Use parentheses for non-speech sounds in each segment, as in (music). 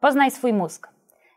Poznaj swój mózg.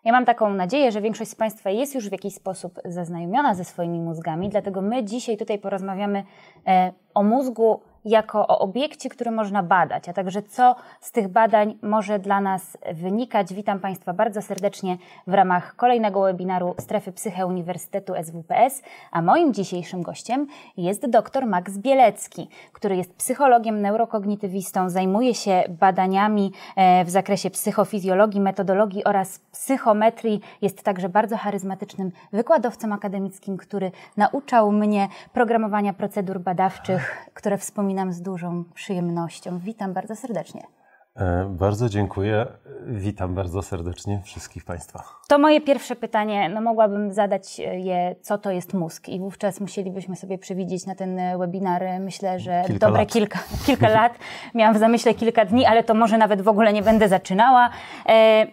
Ja mam taką nadzieję, że większość z Państwa jest już w jakiś sposób zaznajomiona ze swoimi mózgami, dlatego my dzisiaj tutaj porozmawiamy e, o mózgu jako o obiekcie, który można badać, a także co z tych badań może dla nas wynikać. Witam Państwa bardzo serdecznie w ramach kolejnego webinaru Strefy Psyche Uniwersytetu SWPS, a moim dzisiejszym gościem jest dr Max Bielecki, który jest psychologiem, neurokognitywistą, zajmuje się badaniami e, w zakresie psychofizjologii, metodologii oraz psychometrii. Jest także bardzo charyzmatycznym wykładowcą akademickim, który nauczał mnie programowania procedur badawczych, które wspominam wspominam z dużą przyjemnością. Witam bardzo serdecznie. E, bardzo dziękuję. Witam bardzo serdecznie wszystkich Państwa. To moje pierwsze pytanie. No mogłabym zadać je, co to jest mózg, i wówczas musielibyśmy sobie przewidzieć na ten webinar, myślę, że kilka dobre lat. kilka, (laughs) kilka lat. Miałam w zamyśle kilka dni, ale to może nawet w ogóle nie będę zaczynała. E,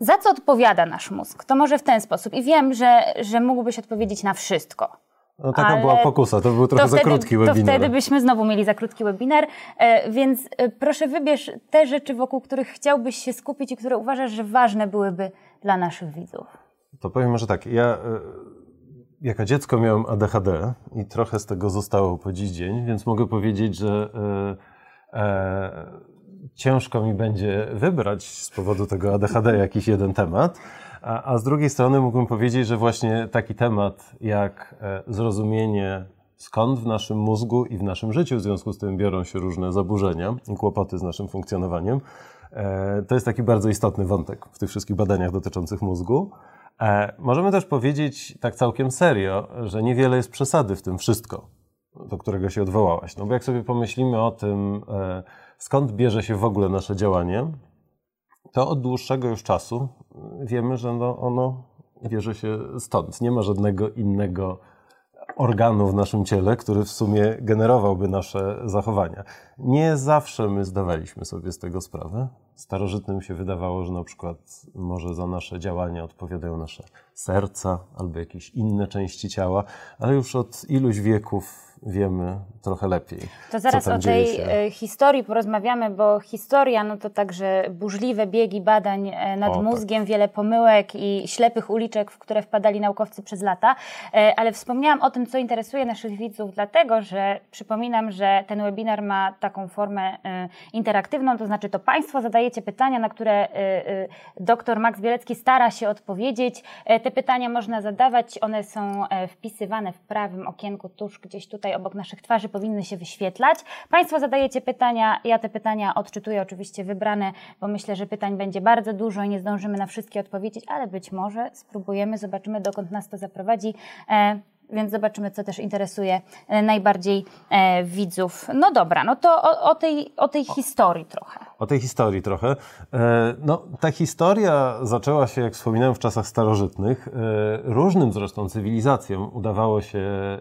za co odpowiada nasz mózg? To może w ten sposób. I wiem, że, że mógłbyś odpowiedzieć na wszystko. No taka Ale była pokusa, to był trochę to za wtedy, krótki To webinar. wtedy byśmy znowu mieli za krótki webinar, e, więc e, proszę wybierz te rzeczy, wokół których chciałbyś się skupić i które uważasz, że ważne byłyby dla naszych widzów. To powiem może tak, ja e, jako dziecko miałem ADHD i trochę z tego zostało po dziś dzień, więc mogę powiedzieć, że e, e, ciężko mi będzie wybrać z powodu tego ADHD jakiś jeden temat, a, a z drugiej strony mógłbym powiedzieć, że właśnie taki temat jak e, zrozumienie skąd w naszym mózgu i w naszym życiu w związku z tym biorą się różne zaburzenia i kłopoty z naszym funkcjonowaniem, e, to jest taki bardzo istotny wątek w tych wszystkich badaniach dotyczących mózgu. E, możemy też powiedzieć tak całkiem serio, że niewiele jest przesady w tym wszystko, do którego się odwołałaś. No bo jak sobie pomyślimy o tym, skąd bierze się w ogóle nasze działanie, to od dłuższego już czasu wiemy, że no ono bierze się stąd. Nie ma żadnego innego organu w naszym ciele, który w sumie generowałby nasze zachowania. Nie zawsze my zdawaliśmy sobie z tego sprawę. Starożytnym się wydawało, że na przykład może za nasze działania odpowiadają nasze serca albo jakieś inne części ciała, ale już od iluś wieków wiemy trochę lepiej. To zaraz o tej e, historii porozmawiamy, bo historia no to także burzliwe biegi badań e, nad O, tak. mózgiem, wiele pomyłek i ślepych uliczek, w które wpadali naukowcy przez lata. E, Ale wspomniałam o tym, co interesuje naszych widzów, dlatego że przypominam, że ten webinar ma taką formę interaktywną, to znaczy to Państwo zadajecie pytania, na które dr Max Bielecki stara się odpowiedzieć. Te pytania można zadawać, one są wpisywane w prawym okienku tuż gdzieś tutaj obok naszych twarzy powinny się wyświetlać. Państwo zadajecie pytania, ja te pytania odczytuję oczywiście wybrane, bo myślę, że pytań będzie bardzo dużo i nie zdążymy na wszystkie odpowiedzieć, ale być może spróbujemy, zobaczymy dokąd nas to zaprowadzi. E, więc zobaczymy, co też interesuje e, najbardziej e, widzów. No dobra, no to o, o, tej, o tej historii trochę. O tej historii trochę. E, No, ta historia zaczęła się, jak wspominałem, w czasach starożytnych. E, Różnym zresztą cywilizacjom udawało się e,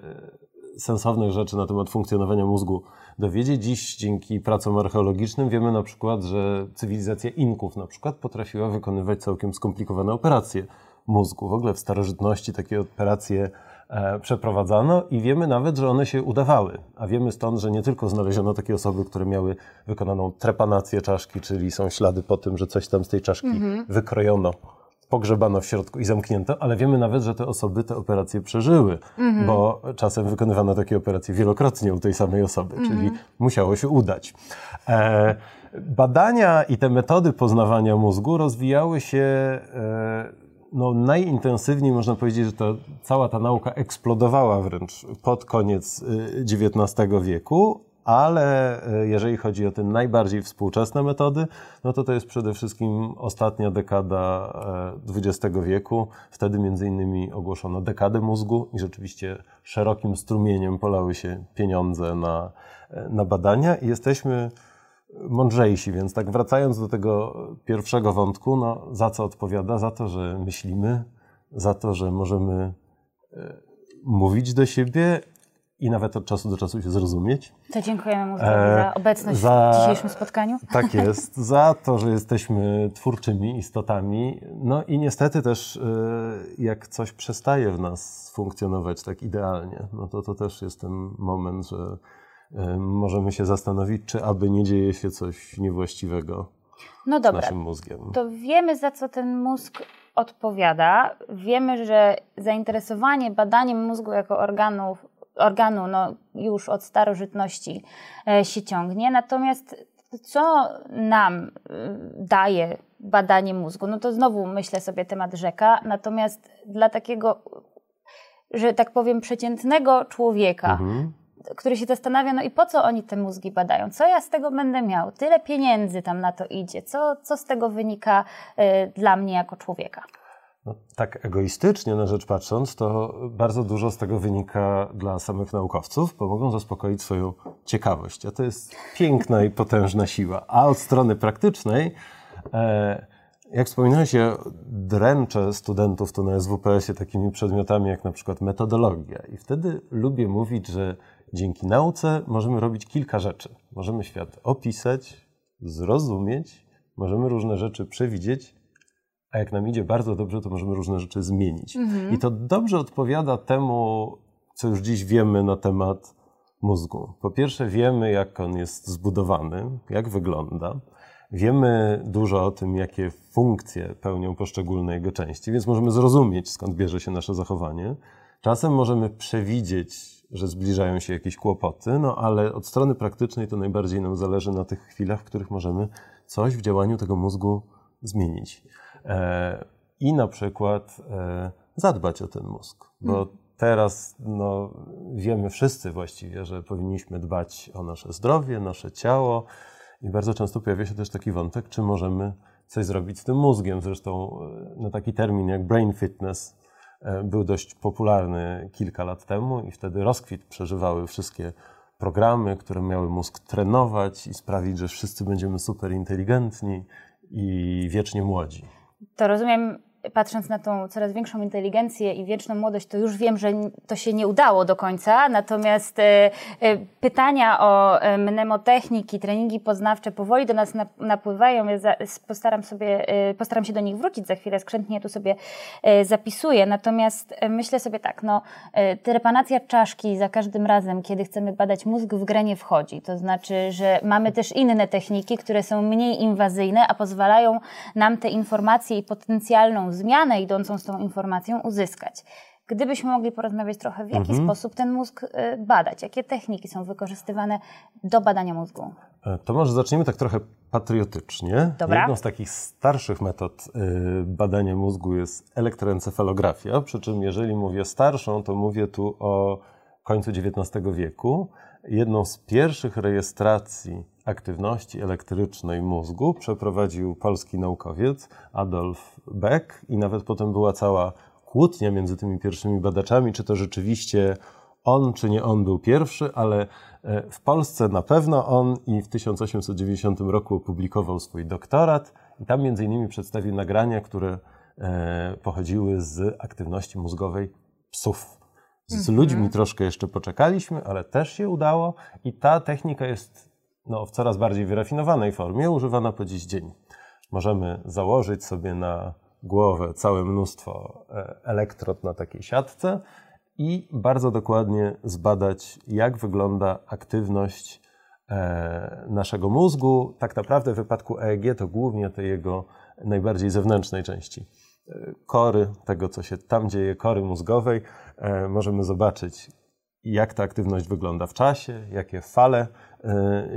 sensownych rzeczy na temat funkcjonowania mózgu dowiedzieć. Dziś dzięki pracom archeologicznym wiemy na przykład, że cywilizacja Inków na przykład potrafiła wykonywać całkiem skomplikowane operacje mózgu. W ogóle w starożytności takie operacje e, przeprowadzano i wiemy nawet, że one się udawały. A wiemy stąd, że nie tylko znaleziono takie osoby, które miały wykonaną trepanację czaszki, czyli są ślady po tym, że coś tam z tej czaszki wykrojono, pogrzebano w środku i zamknięto, ale wiemy nawet, że te osoby te operacje przeżyły, bo czasem wykonywano takie operacje wielokrotnie u tej samej osoby, czyli musiało się udać. E, badania i te metody poznawania mózgu rozwijały się e, no, najintensywniej można powiedzieć, że to, cała ta nauka eksplodowała wręcz pod koniec y, XIX wieku, ale y, jeżeli chodzi o te najbardziej współczesne metody, no to to jest przede wszystkim ostatnia dekada e, XX wieku. Wtedy między innymi ogłoszono dekadę mózgu i rzeczywiście szerokim strumieniem polały się pieniądze na, e, na badania i jesteśmy mądrzejsi, więc tak wracając do tego pierwszego wątku, no za co odpowiada? Za to, że myślimy, za to, że możemy e, mówić do siebie i nawet od czasu do czasu się zrozumieć. To dziękujemy mózgowi E, za obecność za- w dzisiejszym spotkaniu. (laughs) Tak jest, za to, że jesteśmy twórczymi istotami. No i niestety też, e, jak coś przestaje w nas funkcjonować tak idealnie, no to to też jest ten moment, że e, możemy się zastanowić, czy aby nie dzieje się coś niewłaściwego no dobra, z naszym mózgiem. To wiemy, za co ten mózg odpowiada. Wiemy, że zainteresowanie badaniem mózgu jako organów, organu no, już od starożytności e, się ciągnie. Natomiast co nam e, daje badanie mózgu? No to znowu myślę sobie temat rzeka. Natomiast dla takiego, że tak powiem, przeciętnego człowieka, mhm który się zastanawia, no i po co oni te mózgi badają? Co ja z tego będę miał? Tyle pieniędzy tam na to idzie. Co, co z tego wynika y, dla mnie jako człowieka? No, tak egoistycznie na rzecz patrząc, to bardzo dużo z tego wynika dla samych naukowców, bo mogą zaspokoić swoją ciekawość. A to jest piękna i potężna siła. A od strony praktycznej, e, jak wspominałeś, ja dręczę studentów tu na SWPS-ie takimi przedmiotami jak na przykład metodologia. I wtedy lubię mówić, że dzięki nauce możemy robić kilka rzeczy. Możemy świat opisać, zrozumieć, możemy różne rzeczy przewidzieć, a jak nam idzie bardzo dobrze, to możemy różne rzeczy zmienić. Mhm. I to dobrze odpowiada temu, co już dziś wiemy na temat mózgu. Po pierwsze, wiemy, jak on jest zbudowany, jak wygląda. Wiemy dużo o tym, jakie funkcje pełnią poszczególne jego części, więc możemy zrozumieć, skąd bierze się nasze zachowanie. Czasem możemy przewidzieć że zbliżają się jakieś kłopoty, no ale od strony praktycznej to najbardziej nam zależy na tych chwilach, w których możemy coś w działaniu tego mózgu zmienić. E, I na przykład e, zadbać o ten mózg, bo hmm. teraz no, wiemy wszyscy właściwie, że powinniśmy dbać o nasze zdrowie, nasze ciało i bardzo często pojawia się też taki wątek, czy możemy coś zrobić z tym mózgiem. Zresztą e, na taki termin jak brain fitness był dość popularny kilka lat temu i wtedy rozkwit przeżywały wszystkie programy, które miały mózg trenować i sprawić, że wszyscy będziemy super inteligentni i wiecznie młodzi. To rozumiem, patrząc na tą coraz większą inteligencję i wieczną młodość, to już wiem, że to się nie udało do końca. Natomiast e, e, pytania o e, mnemotechniki, treningi poznawcze powoli do nas napływają. Ja postaram, sobie, postaram się do nich wrócić za chwilę, skrzętnie tu sobie zapisuję. Natomiast myślę sobie tak, no, trepanacja czaszki za każdym razem, kiedy chcemy badać mózg, w grę nie wchodzi. To znaczy, że mamy też inne techniki, które są mniej inwazyjne, a pozwalają nam te informacje i potencjalną zmianę idącą z tą informacją uzyskać. Gdybyśmy mogli porozmawiać trochę, w jaki mhm. sposób ten mózg y, badać, jakie techniki są wykorzystywane do badania mózgu? E, to może zaczniemy tak trochę patriotycznie. Dobra. Jedną z takich starszych metod y, badania mózgu jest elektroencefalografia, przy czym jeżeli mówię starszą, to mówię tu o końcu XIX wieku. Jedną z pierwszych rejestracji aktywności elektrycznej mózgu przeprowadził polski naukowiec Adolf Beck i nawet potem była cała kłótnia między tymi pierwszymi badaczami, czy to rzeczywiście on, czy nie on był pierwszy, ale e, w Polsce na pewno on i w 1890 roku opublikował swój doktorat i tam między innymi przedstawił nagrania, które e, pochodziły z aktywności mózgowej psów. Z mhm. ludźmi troszkę jeszcze poczekaliśmy, ale też się udało i ta technika jest no, w coraz bardziej wyrafinowanej formie, używana po dziś dzień. Możemy założyć sobie na głowę całe mnóstwo e, elektrod na takiej siatce i bardzo dokładnie zbadać, jak wygląda aktywność e, naszego mózgu. Tak naprawdę w wypadku EEG to głównie tej jego najbardziej zewnętrznej części. E, kory, tego co się tam dzieje, kory mózgowej, możemy zobaczyć, jak ta aktywność wygląda w czasie, jakie fale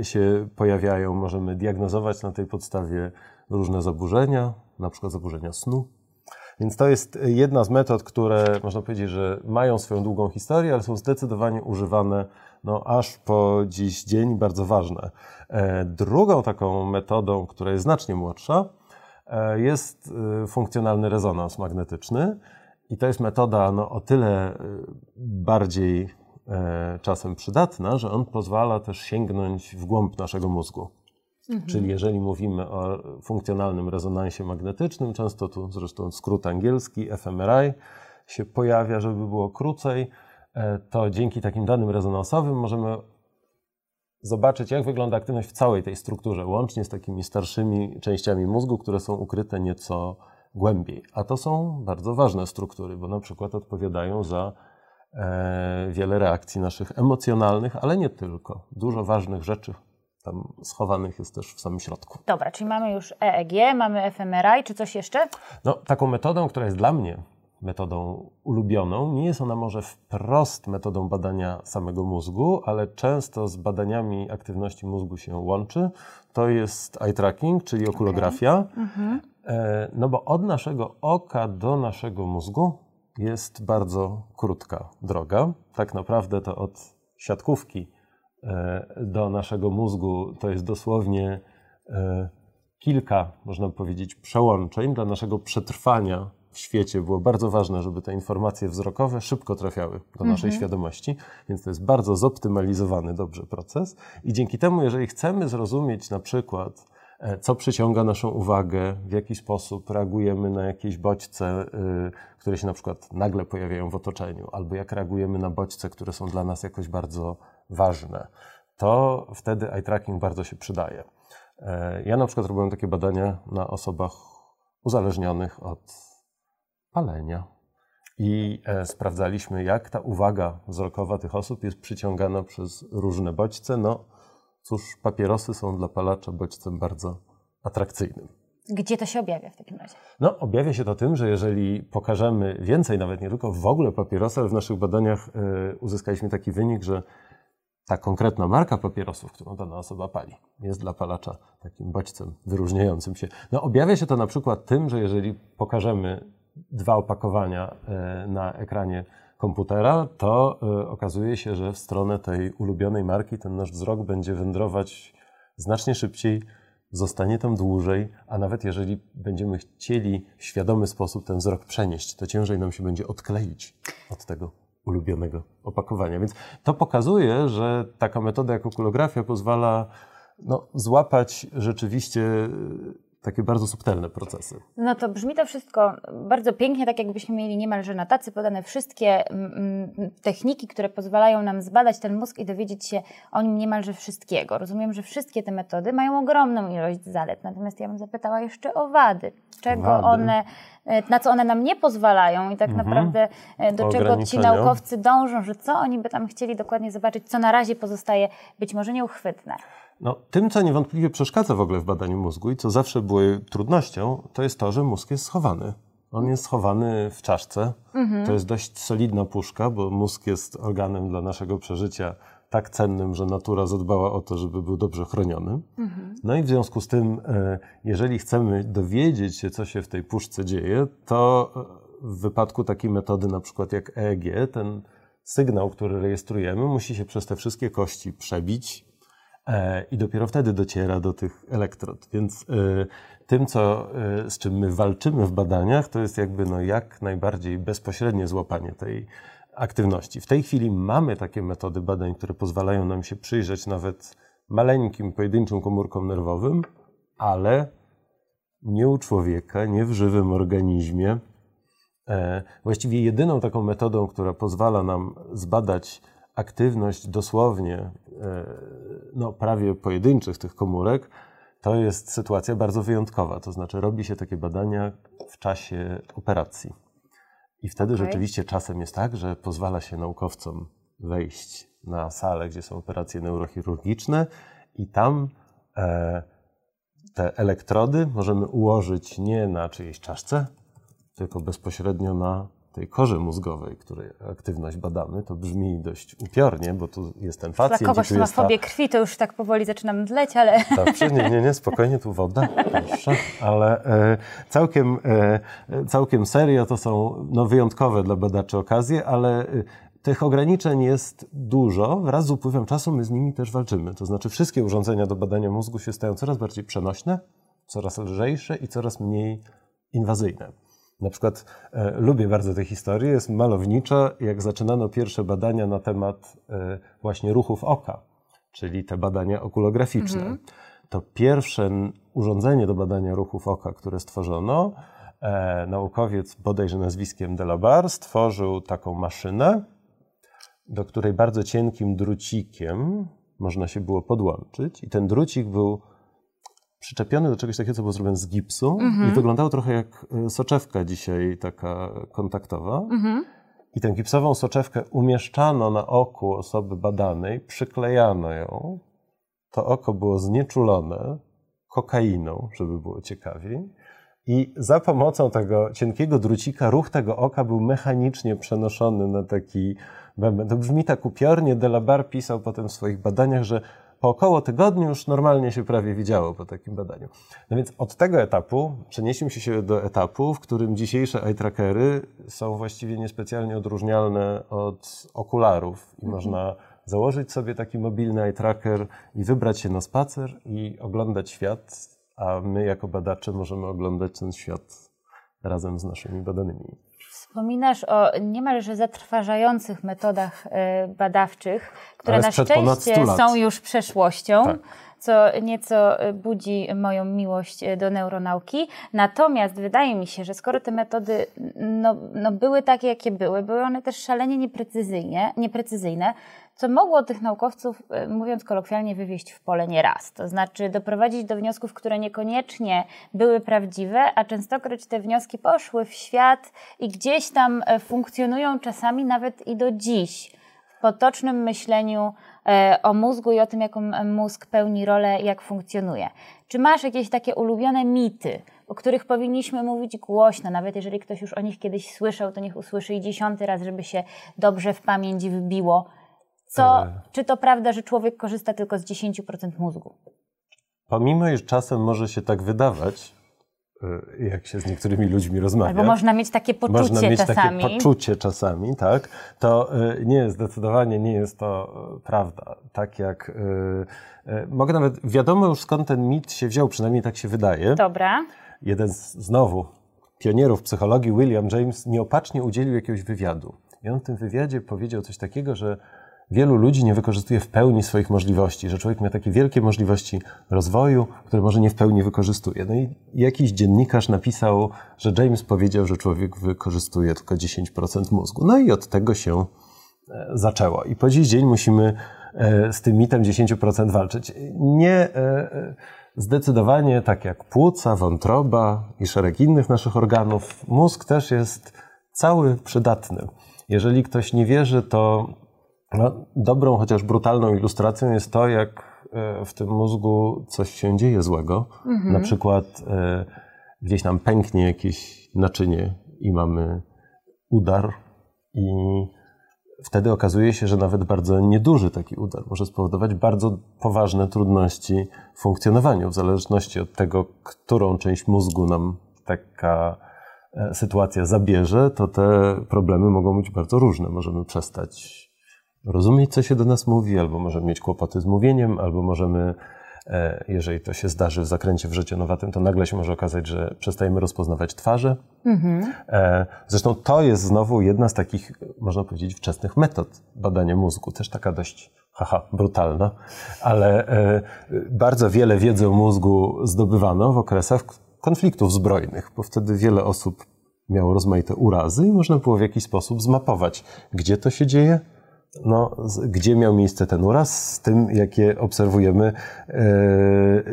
się pojawiają. Możemy diagnozować na tej podstawie różne zaburzenia, na przykład zaburzenia snu. Więc to jest jedna z metod, które można powiedzieć, że mają swoją długą historię, ale są zdecydowanie używane no, aż po dziś dzień, bardzo ważne. E, drugą taką metodą, która jest znacznie młodsza, e, jest funkcjonalny rezonans magnetyczny. I to jest metoda no, o tyle bardziej E, czasem przydatna, że on pozwala też sięgnąć w głąb naszego mózgu. Mhm. Czyli jeżeli mówimy o funkcjonalnym rezonansie magnetycznym, często tu zresztą skrót angielski fMRI się pojawia, żeby było krócej, e, to dzięki takim danym rezonansowym możemy zobaczyć, jak wygląda aktywność w całej tej strukturze, łącznie z takimi starszymi częściami mózgu, które są ukryte nieco głębiej. A to są bardzo ważne struktury, bo na przykład odpowiadają za E, wiele reakcji naszych emocjonalnych, ale nie tylko. Dużo ważnych rzeczy tam schowanych jest też w samym środku. Dobra, czyli mamy już EEG, mamy fMRI, czy coś jeszcze? No, taką metodą, która jest dla mnie metodą ulubioną, nie jest ona może wprost metodą badania samego mózgu, ale często z badaniami aktywności mózgu się łączy. To jest eye tracking, czyli okulografia. Okay. E, no bo od naszego oka do naszego mózgu jest bardzo krótka droga. Tak naprawdę to od siatkówki e, do naszego mózgu to jest dosłownie e, kilka, można powiedzieć, przełączeń dla naszego przetrwania w świecie było bardzo ważne, żeby te informacje wzrokowe szybko trafiały do naszej mhm. świadomości, więc to jest bardzo zoptymalizowany dobrze proces i dzięki temu, jeżeli chcemy zrozumieć na przykład, co przyciąga naszą uwagę, w jaki sposób reagujemy na jakieś bodźce, y, które się na przykład nagle pojawiają w otoczeniu, albo jak reagujemy na bodźce, które są dla nas jakoś bardzo ważne, to wtedy eye tracking bardzo się przydaje. E, ja na przykład robiłem takie badania na osobach uzależnionych od palenia. I e, sprawdzaliśmy, jak ta uwaga wzrokowa tych osób jest przyciągana przez różne bodźce. No cóż, papierosy są dla palacza bodźcem bardzo atrakcyjnym. Gdzie to się objawia w takim razie? No, objawia się to tym, że jeżeli pokażemy więcej, nawet nie tylko w ogóle papierosy, ale w naszych badaniach y, uzyskaliśmy taki wynik, że ta konkretna marka papierosów, którą dana osoba pali, jest dla palacza takim bodźcem wyróżniającym się. No, objawia się to na przykład tym, że jeżeli pokażemy dwa opakowania e, na ekranie komputera, to e, okazuje się, że w stronę tej ulubionej marki ten nasz wzrok będzie wędrować znacznie szybciej, zostanie tam dłużej, a nawet jeżeli będziemy chcieli w świadomy sposób ten wzrok przenieść, to ciężej nam się będzie odkleić od tego ulubionego opakowania. Więc to pokazuje, że taka metoda jak okulografia pozwala no, złapać rzeczywiście takie bardzo subtelne procesy. No to brzmi to wszystko bardzo pięknie, tak jakbyśmy mieli niemalże na tacy podane wszystkie mm, mm, techniki, które pozwalają nam zbadać ten mózg i dowiedzieć się o nim niemalże wszystkiego. Rozumiem, że wszystkie te metody mają ogromną ilość zalet, natomiast ja bym zapytała jeszcze o wady. Czego wady. one, e, na co one nam nie pozwalają i tak mhm. naprawdę e, do czego ci naukowcy dążą, że co oni by tam chcieli dokładnie zobaczyć, co na razie pozostaje być może nieuchwytne. No, tym, co niewątpliwie przeszkadza w ogóle w badaniu mózgu i co zawsze było trudnością, to jest to, że mózg jest schowany. On jest schowany w czaszce. Mhm. To jest dość solidna puszka, bo mózg jest organem dla naszego przeżycia tak cennym, że natura zadbała o to, żeby był dobrze chroniony. Mhm. No i w związku z tym, e, jeżeli chcemy dowiedzieć się, co się w tej puszce dzieje, to e, w wypadku takiej metody, na przykład jak EEG, ten sygnał, który rejestrujemy, musi się przez te wszystkie kości przebić, i dopiero wtedy dociera do tych elektrod. Więc e, tym, co, e, z czym my walczymy w badaniach, to jest jakby no jak najbardziej bezpośrednie złapanie tej aktywności. W tej chwili mamy takie metody badań, które pozwalają nam się przyjrzeć nawet maleńkim, pojedynczym komórkom nerwowym, ale nie u człowieka, nie w żywym organizmie. Właściwie jedyną taką metodą, która pozwala nam zbadać aktywność dosłownie e, no, prawie pojedynczych tych komórek, to jest sytuacja bardzo wyjątkowa. To znaczy, robi się takie badania w czasie operacji. I wtedy okay. rzeczywiście czasem jest tak, że pozwala się naukowcom wejść na salę, gdzie są operacje neurochirurgiczne, i tam e, te elektrody możemy ułożyć nie na czyjejś czaszce, tylko bezpośrednio na tej korze mózgowej, której aktywność badamy, to brzmi dość upiornie, bo tu jest ten pacjent. Dla kogoś, kto ma fobię ta... krwi, to już tak powoli zaczynam dleć, ale... Dobrze, nie, nie, nie, spokojnie, tu woda, proszę. Ale e, całkiem, e, całkiem serio to są no, wyjątkowe dla badaczy okazje, ale e, tych ograniczeń jest dużo. Wraz z upływem czasu my z nimi też walczymy. To znaczy wszystkie urządzenia do badania mózgu się stają coraz bardziej przenośne, coraz lżejsze i coraz mniej inwazyjne. Na przykład e, lubię bardzo tę historię, jest malownicza, jak zaczynano pierwsze badania na temat e, właśnie ruchów oka, czyli te badania okulograficzne. Mhm. To pierwsze urządzenie do badania ruchów oka, które stworzono, e, naukowiec bodajże nazwiskiem Delabar stworzył taką maszynę, do której bardzo cienkim drucikiem można się było podłączyć i ten drucik był przyczepiony do czegoś takiego, co było zrobione z gipsu mm-hmm. i wyglądało trochę jak e, soczewka dzisiaj taka kontaktowa. Mm-hmm. I tę gipsową soczewkę umieszczano na oku osoby badanej, przyklejano ją to oko było znieczulone kokainą, żeby było ciekawiej. I za pomocą tego cienkiego drucika ruch tego oka był mechanicznie przenoszony na taki bęben. To brzmi tak upiornie. Delabar pisał potem w swoich badaniach, że po około tygodniu już normalnie się prawie widziało po takim badaniu. No więc od tego etapu przenieśmy się do etapu, w którym dzisiejsze eye trackery są właściwie niespecjalnie odróżnialne od okularów i mhm. można założyć sobie taki mobilny eye tracker i wybrać się na spacer i oglądać świat, a my jako badacze możemy oglądać ten świat razem z naszymi badanymi. Wspominasz o niemalże zatrważających metodach e, badawczych, które na szczęście są już przeszłością. Tak co nieco e, budzi moją miłość e, do neuronauki. Natomiast wydaje mi się, że skoro te metody no, no były takie, jakie były, były one też szalenie nieprecyzyjnie, nieprecyzyjne, co mogło tych naukowców, e, mówiąc kolokwialnie, wywieźć w pole nieraz. To znaczy doprowadzić do wniosków, które niekoniecznie były prawdziwe, a częstokroć te wnioski poszły w świat i gdzieś tam funkcjonują czasami nawet i do dziś w potocznym myśleniu E, o mózgu i o tym, jaką mózg pełni rolę, jak funkcjonuje. Czy masz jakieś takie ulubione mity, o których powinniśmy mówić głośno, nawet jeżeli ktoś już o nich kiedyś słyszał, to niech usłyszy i dziesiąty raz, żeby się dobrze w pamięć wbiło. Co, e... Czy to prawda, że człowiek korzysta tylko z 10% mózgu? Pomimo, iż czasem może się tak wydawać, Y, jak się z niektórymi ludźmi rozmawia. Albo można mieć takie poczucie można mieć czasami. takie poczucie czasami, tak? To y, nie, zdecydowanie nie jest to prawda. Tak jak mogę nawet, wiadomo już skąd ten mit się wziął, przynajmniej tak się wydaje. Dobra. Jeden z, znowu pionierów psychologii, William James, nieopatrznie udzielił jakiegoś wywiadu. I on w tym wywiadzie powiedział coś takiego, że wielu ludzi nie wykorzystuje w pełni swoich możliwości, że człowiek ma takie wielkie możliwości rozwoju, które może nie w pełni wykorzystuje. No i jakiś dziennikarz napisał, że James powiedział, że człowiek wykorzystuje tylko 10% mózgu. No i od tego się e, zaczęło. I po dziś dzień musimy e, z tym mitem 10% walczyć. Nie e, zdecydowanie tak jak płuca, wątroba i szereg innych naszych organów, mózg też jest cały przydatny. Jeżeli ktoś nie wierzy, to no, dobrą, chociaż brutalną ilustracją jest to, jak e, w tym mózgu coś się dzieje złego. Mhm. Na przykład e, gdzieś nam pęknie jakieś naczynie i mamy udar i wtedy okazuje się, że nawet bardzo nieduży taki udar może spowodować bardzo poważne trudności w funkcjonowaniu, w zależności od tego, którą część mózgu nam taka e, sytuacja zabierze, to te problemy mogą być bardzo różne. Możemy przestać rozumieć, co się do nas mówi, albo możemy mieć kłopoty z mówieniem, albo możemy, e, jeżeli to się zdarzy w zakręcie wrzecionowatym, to nagle się może okazać, że przestajemy rozpoznawać twarze. Mhm. E, zresztą to jest znowu jedna z takich, można powiedzieć, wczesnych metod badania mózgu, też taka dość haha, brutalna, ale e, bardzo wiele wiedzy o mózgu zdobywano w okresach konfliktów zbrojnych, bo wtedy wiele osób miało rozmaite urazy i można było w jakiś sposób zmapować, gdzie to się dzieje, no, gdzie miał miejsce ten uraz, z tym, jakie obserwujemy e,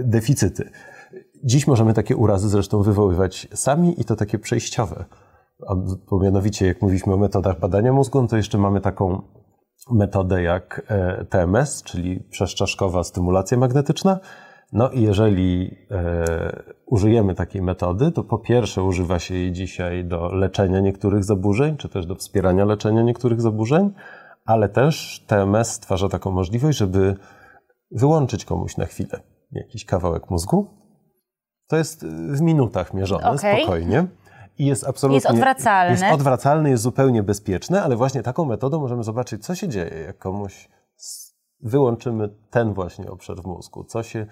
deficyty. Dziś możemy takie urazy zresztą wywoływać sami i to takie przejściowe. Bo mianowicie, jak mówiliśmy o metodach badania mózgu, no to jeszcze mamy taką metodę jak e, TMS, czyli przeszczaszkowa stymulacja magnetyczna. No i jeżeli e, użyjemy takiej metody, to po pierwsze używa się jej dzisiaj do leczenia niektórych zaburzeń, czy też do wspierania leczenia niektórych zaburzeń, ale też TMS stwarza taką możliwość, żeby wyłączyć komuś na chwilę jakiś kawałek mózgu. To jest w minutach mierzone, okay. spokojnie. I jest absolutnie. Jest odwracalny. Jest odwracalny, jest zupełnie bezpieczny, ale właśnie taką metodą możemy zobaczyć, co się dzieje, jak komuś wyłączymy ten właśnie obszar w mózgu, co się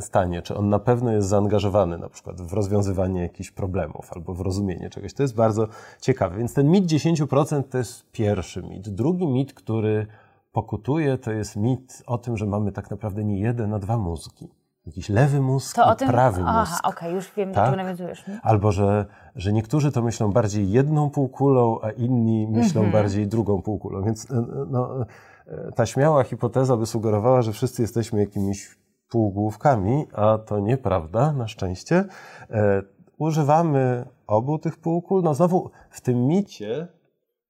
stanie, czy on na pewno jest zaangażowany na przykład w rozwiązywanie jakichś problemów albo w rozumienie czegoś. To jest bardzo ciekawe. Więc ten mit 10% to jest pierwszy mit. Drugi mit, który pokutuje, to jest mit o tym, że mamy tak naprawdę nie jeden, a dwa mózgi. Jakiś lewy mózg to i tym... prawy mózg. Aha, okej, okay, już wiem, tak? do czego nawiązujesz. Albo, że, że niektórzy to myślą bardziej jedną półkulą, a inni myślą mm -hmm. bardziej drugą półkulą. Więc e, no, e, ta śmiała hipoteza by sugerowała, że wszyscy jesteśmy jakimiś półgłówkami, a to nieprawda, na szczęście. E, używamy obu tych półkul. No znowu w tym micie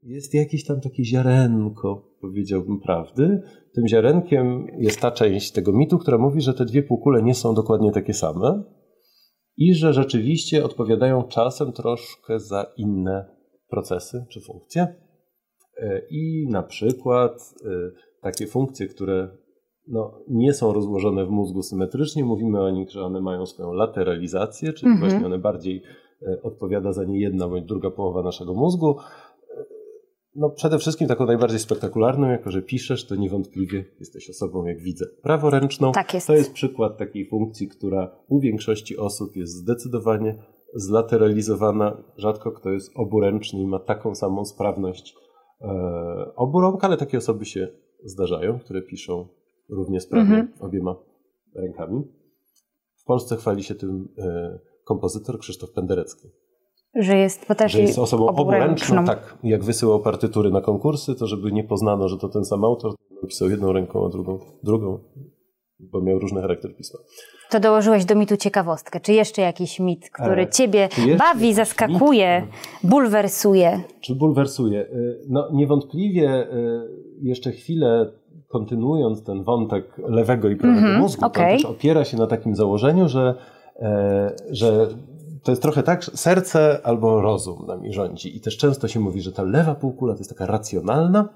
jest jakieś tam takie ziarenko powiedziałbym, prawdy. Tym ziarenkiem jest ta część tego mitu, która mówi, że te dwie półkule nie są dokładnie takie same i że rzeczywiście odpowiadają czasem troszkę za inne procesy czy funkcje. E, I na przykład e, takie funkcje, które no, nie są rozłożone w mózgu symetrycznie, mówimy o nich, że one mają swoją lateralizację, czyli mhm. właśnie one bardziej e, odpowiada za nie jedna bądź druga połowa naszego mózgu. No, przede wszystkim taką najbardziej spektakularną, jako że piszesz, to niewątpliwie jesteś osobą, jak widzę, praworęczną. Tak jest. To jest przykład takiej funkcji, która u większości osób jest zdecydowanie zlateralizowana. Rzadko kto jest oburęczny i ma taką samą sprawność e, obu rąk, ale takie osoby się zdarzają, które piszą równie sprawnie mhm. obiema rękami. W Polsce chwali się tym e, kompozytor Krzysztof Penderecki. Że jest, potrafi że jest osobą oburęczną. Tak, jak wysyłał partytury na konkursy, to żeby nie poznano, że to ten sam autor, napisał jedną ręką, a drugą drugą, bo miał różny charakter pisma. To dołożyłeś do mitu ciekawostkę. Czy jeszcze jakiś mit, który e, ciebie bawi, zaskakuje, mit? bulwersuje? Czy bulwersuje? E, no niewątpliwie jeszcze chwilę kontynuując ten wątek lewego i prawego mm -hmm, mózgu, okay. to też opiera się na takim założeniu, że, że to jest trochę tak, serce albo rozum nami rządzi. I też często się mówi, że ta lewa półkula to jest taka racjonalna,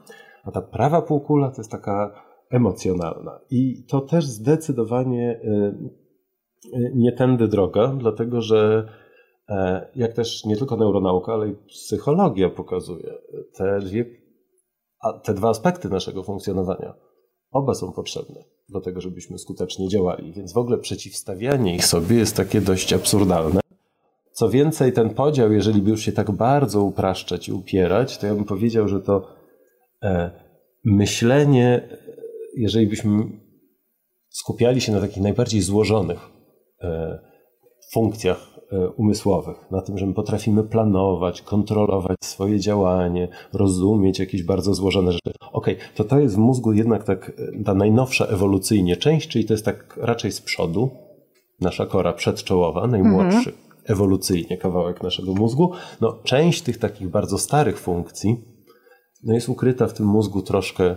a ta prawa półkula to jest taka emocjonalna. I to też zdecydowanie y, y, nie tędy droga, dlatego że e, jak też nie tylko neuronauka, ale i psychologia pokazuje, te, dwie, te dwa aspekty naszego funkcjonowania, oba są potrzebne do tego, żebyśmy skutecznie działali. Więc w ogóle przeciwstawianie ich sobie jest takie dość absurdalne. Co więcej, ten podział, jeżeli by już się tak bardzo upraszczać i upierać, to ja bym powiedział, że to e, myślenie, jeżeli byśmy skupiali się na takich najbardziej złożonych e, funkcjach e, umysłowych, na tym, że my potrafimy planować, kontrolować swoje działanie, rozumieć jakieś bardzo złożone rzeczy. Okej, okay, to to jest w mózgu jednak tak ta najnowsza ewolucyjnie część, czyli to jest tak raczej z przodu, nasza kora przedczołowa, najmłodszy. Mhm ewolucyjnie kawałek naszego mózgu. No, część tych takich bardzo starych funkcji no, jest ukryta w tym mózgu troszkę e,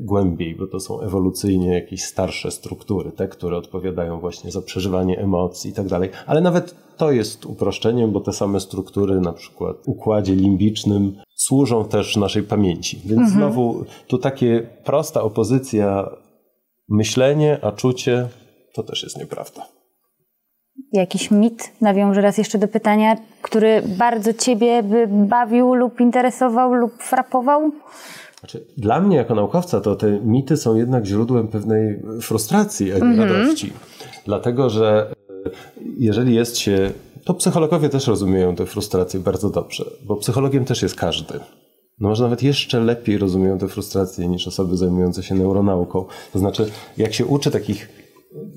głębiej, bo to są ewolucyjnie jakieś starsze struktury, te, które odpowiadają właśnie za przeżywanie emocji i tak dalej. Ale nawet to jest uproszczeniem, bo te same struktury, na przykład w układzie limbicznym, służą też naszej pamięci. Więc mhm. znowu tu takie prosta opozycja myślenie, a czucie to też jest nieprawda jakiś mit, nawiążę raz jeszcze do pytania, który bardzo Ciebie by bawił lub interesował lub frapował? Znaczy, dla mnie jako naukowca to te mity są jednak źródłem pewnej frustracji, a nie mm -hmm. radości. Dlatego, że e, jeżeli jest się... To psychologowie też rozumieją tę frustrację bardzo dobrze, bo psychologiem też jest każdy. No może nawet jeszcze lepiej rozumieją tę frustrację niż osoby zajmujące się neuronauką. To znaczy, jak się uczy takich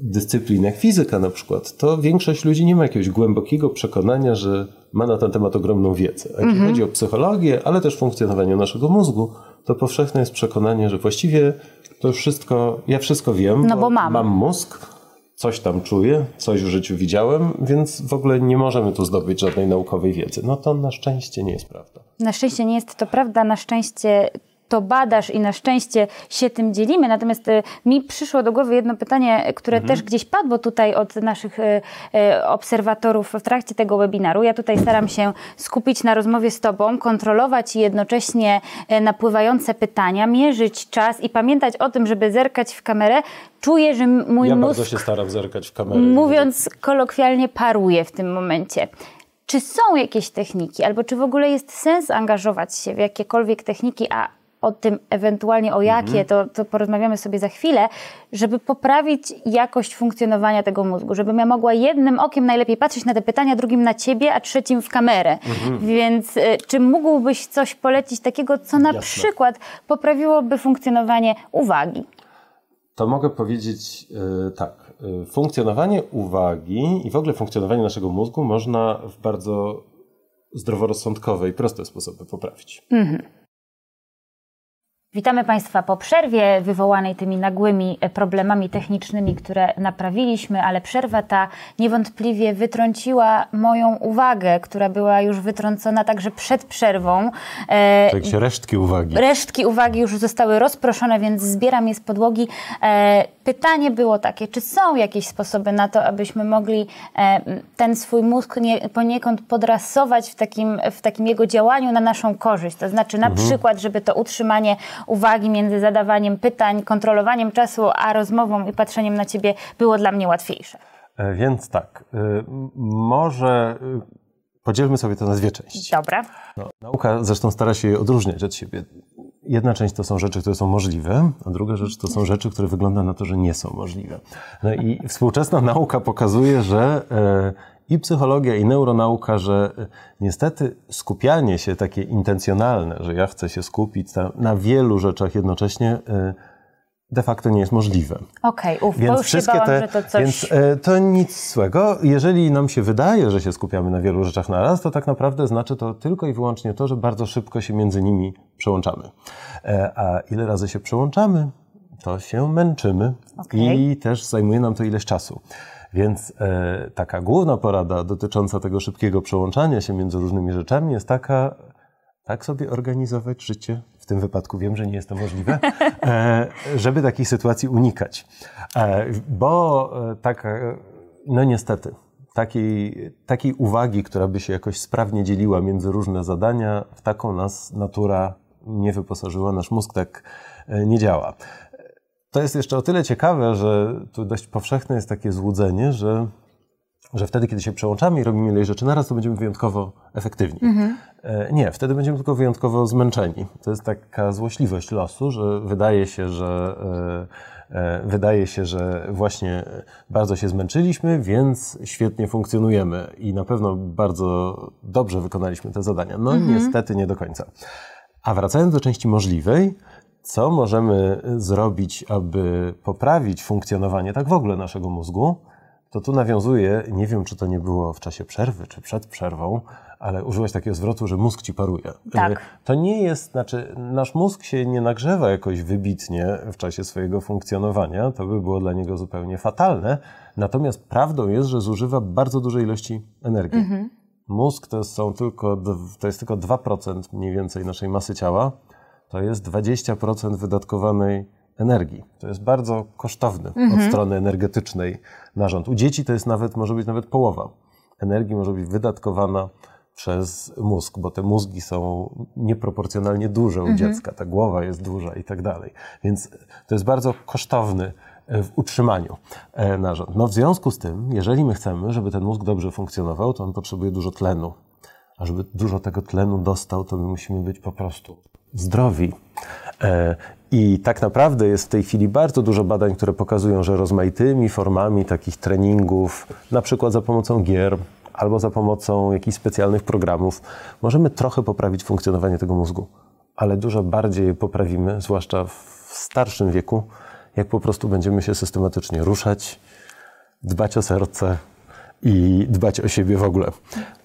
dyscyplin jak fizyka na przykład, to większość ludzi nie ma jakiegoś głębokiego przekonania, że ma na ten temat ogromną wiedzę. A jeśli mhm. chodzi o psychologię, ale też funkcjonowanie naszego mózgu, to powszechne jest przekonanie, że właściwie to wszystko, ja wszystko wiem, no bo, bo mam. mam mózg, coś tam czuję, coś w życiu widziałem, więc w ogóle nie możemy tu zdobyć żadnej naukowej wiedzy. No to na szczęście nie jest prawda. Na szczęście nie jest to prawda, na szczęście to badasz i na szczęście się tym dzielimy. Natomiast e, mi przyszło do głowy jedno pytanie, które mhm. też gdzieś padło tutaj od naszych e, e, obserwatorów w trakcie tego webinaru. Ja tutaj staram się skupić na rozmowie z Tobą, kontrolować jednocześnie napływające pytania, mierzyć czas i pamiętać o tym, żeby zerkać w kamerę. Czuję, że mój ja mózg... bardzo się staram zerkać w kamerę. Mówiąc kolokwialnie, paruje w tym momencie. Czy są jakieś techniki, albo czy w ogóle jest sens angażować się w jakiekolwiek techniki, a o tym ewentualnie o jakie, mhm. to, to porozmawiamy sobie za chwilę, żeby poprawić jakość funkcjonowania tego mózgu, żebym ja mogła jednym okiem najlepiej patrzeć na te pytania, drugim na ciebie, a trzecim w kamerę. Mhm. Więc y, czy mógłbyś coś polecić takiego, co na Jasne. przykład poprawiłoby funkcjonowanie uwagi? To mogę powiedzieć yy, tak. Y, funkcjonowanie uwagi i w ogóle funkcjonowanie naszego mózgu można w bardzo zdroworozsądkowe i proste sposoby poprawić. Mhm. Witamy Państwa po przerwie wywołanej tymi nagłymi e, problemami technicznymi, które naprawiliśmy, ale przerwa ta niewątpliwie wytrąciła moją uwagę, która była już wytrącona także przed przerwą. E, tak się resztki uwagi. Resztki uwagi już zostały rozproszone, więc zbieram je z podłogi. E, pytanie było takie, czy są jakieś sposoby na to, abyśmy mogli ten swój mózg nie, poniekąd podrasować w takim, w takim jego działaniu na naszą korzyść? To znaczy na mhm. przykład, żeby to utrzymanie uwagi między zadawaniem pytań, kontrolowaniem czasu, a rozmową i patrzeniem na ciebie było dla mnie łatwiejsze. E, więc tak, e, może e, podzielmy sobie to na dwie części. Dobra. No, nauka zresztą stara się je odróżniać od siebie. Jedna część to są rzeczy, które są możliwe, a druga rzecz to są rzeczy, które wygląda na to, że nie są możliwe. No i współczesna nauka pokazuje, że i psychologia, i neuronauka, że e, niestety skupianie się takie intencjonalne, że ja chcę się skupić na, na wielu rzeczach jednocześnie, e, de facto nie jest możliwe. Okej, okay, więc wszystkie bałam, te, to coś... Więc e, to nic złego. Jeżeli nam się wydaje, że się skupiamy na wielu rzeczach na raz, to tak naprawdę znaczy to tylko i wyłącznie to, że bardzo szybko się między nimi przełączamy. E, a ile razy się przełączamy, to się męczymy okay. i też zajmuje nam to ileś czasu. Więc e, taka główna porada dotycząca tego szybkiego przełączania się między różnymi rzeczami jest taka, tak sobie organizować życie. W tym wypadku wiem, że nie jest to możliwe, e, żeby takich sytuacji unikać. E, bo e, taka, no niestety, takiej, takiej uwagi, która by się jakoś sprawnie dzieliła między różne zadania, w taką nas natura nie wyposażyła, nasz mózg tak e, nie działa. To jest jeszcze o tyle ciekawe, że tu dość powszechne jest takie złudzenie, że, że wtedy, kiedy się przełączamy i robimy ileś rzeczy naraz, to będziemy wyjątkowo efektywni. Mhm. E, nie, wtedy będziemy tylko wyjątkowo zmęczeni. To jest taka złośliwość losu, że wydaje się, że e, e, wydaje się, że właśnie bardzo się zmęczyliśmy, więc świetnie funkcjonujemy i na pewno bardzo dobrze wykonaliśmy te zadania. No mhm. niestety nie do końca. A wracając do części możliwej, co możemy zrobić, aby poprawić funkcjonowanie tak w ogóle naszego mózgu, to tu nawiązuje, nie wiem czy to nie było w czasie przerwy, czy przed przerwą, ale użyłeś takiego zwrotu, że mózg ci paruje. Tak. E, to nie jest, znaczy nasz mózg się nie nagrzewa jakoś wybitnie w czasie swojego funkcjonowania, to by było dla niego zupełnie fatalne, natomiast prawdą jest, że zużywa bardzo dużej ilości energii. Mhm. Mózg to, są tylko, to jest tylko 2% mniej więcej naszej masy ciała, to jest 20% wydatkowanej energii. To jest bardzo kosztowny mhm. od strony energetycznej narząd. U dzieci to jest nawet, może być nawet połowa energii może być wydatkowana przez mózg, bo te mózgi są nieproporcjonalnie duże u mhm. dziecka, ta głowa jest duża i tak dalej. Więc to jest bardzo kosztowny e, w utrzymaniu e, narząd. No w związku z tym, jeżeli my chcemy, żeby ten mózg dobrze funkcjonował, to on potrzebuje dużo tlenu. A żeby dużo tego tlenu dostał, to my musimy być po prostu zdrowi. E, I tak naprawdę jest w tej chwili bardzo dużo badań, które pokazują, że rozmaitymi formami takich treningów, na przykład za pomocą gier albo za pomocą jakichś specjalnych programów, możemy trochę poprawić funkcjonowanie tego mózgu, ale dużo bardziej poprawimy, zwłaszcza w starszym wieku, jak po prostu będziemy się systematycznie ruszać, dbać o serce i dbać o siebie w ogóle.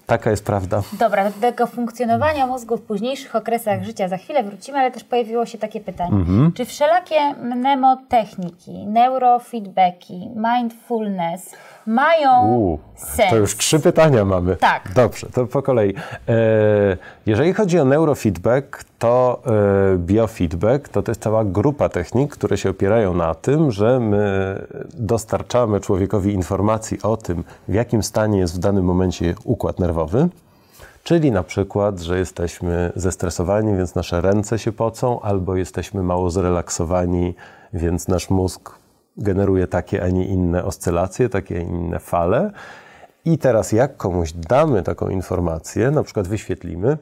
Taka jest prawda. Dobra, do tego funkcjonowania mózgu w późniejszych okresach życia za chwilę wrócimy, ale też pojawiło się takie pytanie. Mhm. Czy wszelakie mnemotechniki, neurofeedbacki, mindfulness mają U, sens? To już trzy pytania mamy. Tak. Dobrze, to po kolei. E, jeżeli chodzi o neurofeedback, to e, biofeedback to, to jest cała grupa technik, które się opierają na tym, że my dostarczamy człowiekowi informacji o tym, w jakim stanie jest w danym momencie układ nerwowy. Czyli na przykład, że jesteśmy zestresowani, więc nasze ręce się pocą, albo jesteśmy mało zrelaksowani, więc nasz mózg generuje takie, a nie inne oscylacje, takie, a nie inne fale. I teraz jak komuś damy taką informację, na przykład wyświetlimy,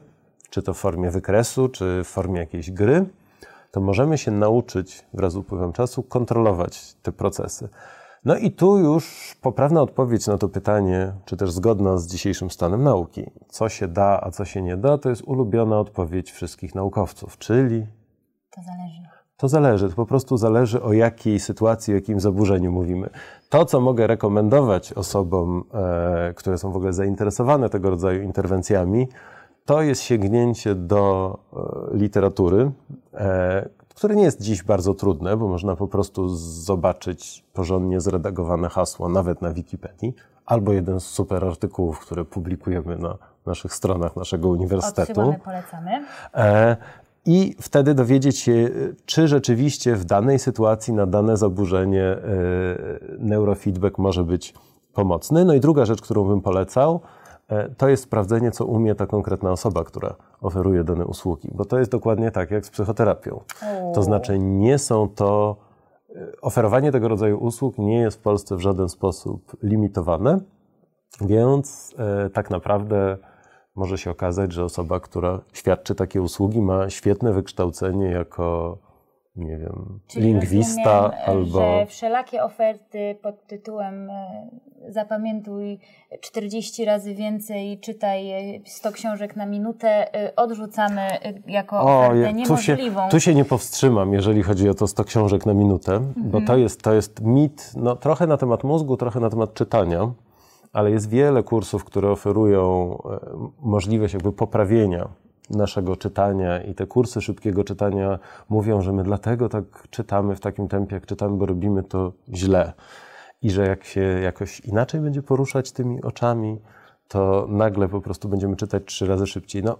czy to w formie wykresu, czy w formie jakiejś gry, to możemy się nauczyć wraz z upływem czasu kontrolować te procesy. No i tu już poprawna odpowiedź na to pytanie, czy też zgodna z dzisiejszym stanem nauki, co się da, a co się nie da, to jest ulubiona odpowiedź wszystkich naukowców, czyli. To zależy. To zależy, to po prostu zależy o jakiej sytuacji, o jakim zaburzeniu mówimy. To, co mogę rekomendować osobom, e, które są w ogóle zainteresowane tego rodzaju interwencjami, to jest sięgnięcie do e, literatury, e, które nie jest dziś bardzo trudne, bo można po prostu zobaczyć porządnie zredagowane hasło, nawet na Wikipedii, albo jeden z super artykułów, które publikujemy na naszych stronach naszego uniwersytetu. Odsyłamy, polecamy. E, I wtedy dowiedzieć się, czy rzeczywiście w danej sytuacji na dane zaburzenie e, neurofeedback może być pomocny. No i druga rzecz, którą bym polecał, e, to jest sprawdzenie, co umie ta konkretna osoba, która oferuje dane usługi, bo to jest dokładnie tak jak z psychoterapią. To znaczy, nie są to. Oferowanie tego rodzaju usług nie jest w Polsce w żaden sposób limitowane, więc tak naprawdę może się okazać, że osoba, która świadczy takie usługi, ma świetne wykształcenie jako, nie wiem, Czyli lingwista rozumiem, albo. Że wszelakie oferty pod tytułem e, zapamiętuj 40 razy więcej, czytaj 100 książek na minutę, e, odrzucamy e, jako ofertę je- tu się, niemożliwą. tu się nie powstrzymam, jeżeli chodzi o to 100 książek na minutę, bo Mhm. to jest, to jest mit no, trochę na temat mózgu, trochę na temat czytania, ale jest wiele kursów, które oferują e, możliwość jakby poprawienia naszego czytania i te kursy szybkiego czytania mówią, że my dlatego tak czytamy w takim tempie, jak czytamy, bo robimy to źle. I że jak się jakoś inaczej będzie poruszać tymi oczami, to nagle po prostu będziemy czytać trzy razy szybciej. No,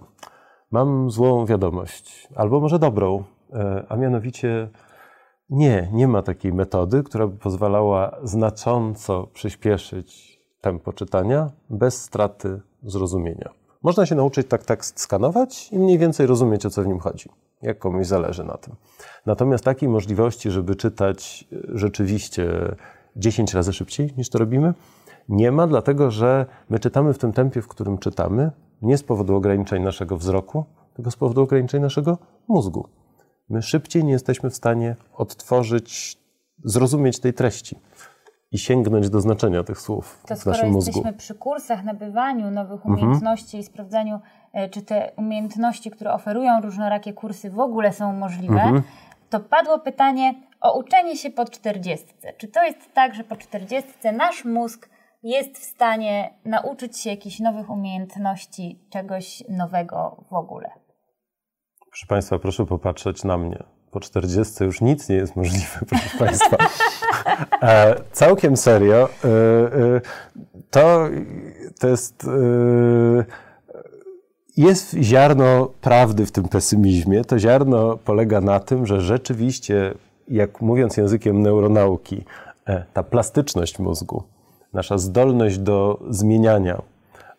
mam złą wiadomość, albo może dobrą, e, a mianowicie nie, nie ma takiej metody, która by pozwalała znacząco przyspieszyć tempo czytania bez straty zrozumienia. Można się nauczyć tak tekst skanować i mniej więcej rozumieć, o co w nim chodzi, jak komuś zależy na tym. Natomiast takiej możliwości, żeby czytać e, rzeczywiście 10 razy szybciej niż to robimy, nie ma, dlatego że my czytamy w tym tempie, w którym czytamy, nie z powodu ograniczeń naszego wzroku, tylko z powodu ograniczeń naszego mózgu. My szybciej nie jesteśmy w stanie odtworzyć, zrozumieć tej treści i sięgnąć do znaczenia tych słów To w skoro naszym jesteśmy mózgu. przy kursach, nabywaniu nowych Mhm. umiejętności i sprawdzaniu, e, czy te umiejętności, które oferują różnorakie kursy w ogóle są możliwe, Mhm. to padło pytanie o uczenie się po 40. Czy to jest tak, że po 40 nasz mózg jest w stanie nauczyć się jakichś nowych umiejętności, czegoś nowego w ogóle? Proszę Państwa, proszę popatrzeć na mnie. Po 40 już nic nie jest możliwe, proszę Państwa. (laughs) E, całkiem serio. E, e, to, to jest. E, jest ziarno prawdy w tym pesymizmie. To ziarno polega na tym, że rzeczywiście, jak mówiąc językiem neuronauki, e, ta plastyczność mózgu, nasza zdolność do zmieniania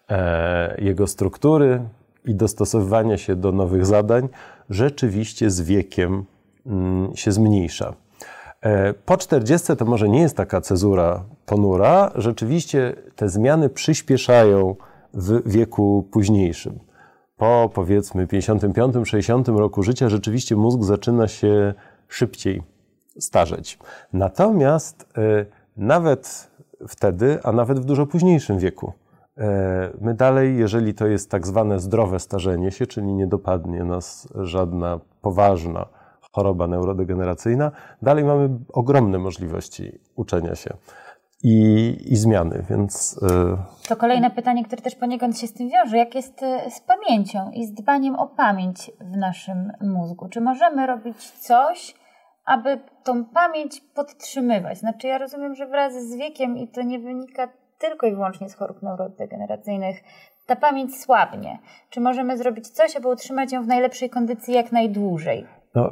e, jego struktury i dostosowywania się do nowych zadań, rzeczywiście z wiekiem mm, się zmniejsza. E, Po 40 to może nie jest taka cezura ponura, rzeczywiście te zmiany przyspieszają w wieku późniejszym. Po powiedzmy 55-60 roku życia rzeczywiście mózg zaczyna się szybciej starzeć. Natomiast e, nawet wtedy, a nawet w dużo późniejszym wieku, e, my dalej, jeżeli to jest tak zwane zdrowe starzenie się, czyli nie dopadnie nas żadna poważna choroba neurodegeneracyjna, dalej mamy ogromne możliwości uczenia się i, i zmiany, więc e, To kolejne pytanie, które też poniekąd się z tym wiąże. Jak jest e, z pamięcią i z dbaniem o pamięć w naszym mózgu? Czy możemy robić coś, aby tą pamięć podtrzymywać? Znaczy, ja rozumiem, że wraz z wiekiem, i to nie wynika tylko i wyłącznie z chorób neurodegeneracyjnych, ta pamięć słabnie. Czy możemy zrobić coś, aby utrzymać ją w najlepszej kondycji jak najdłużej? No,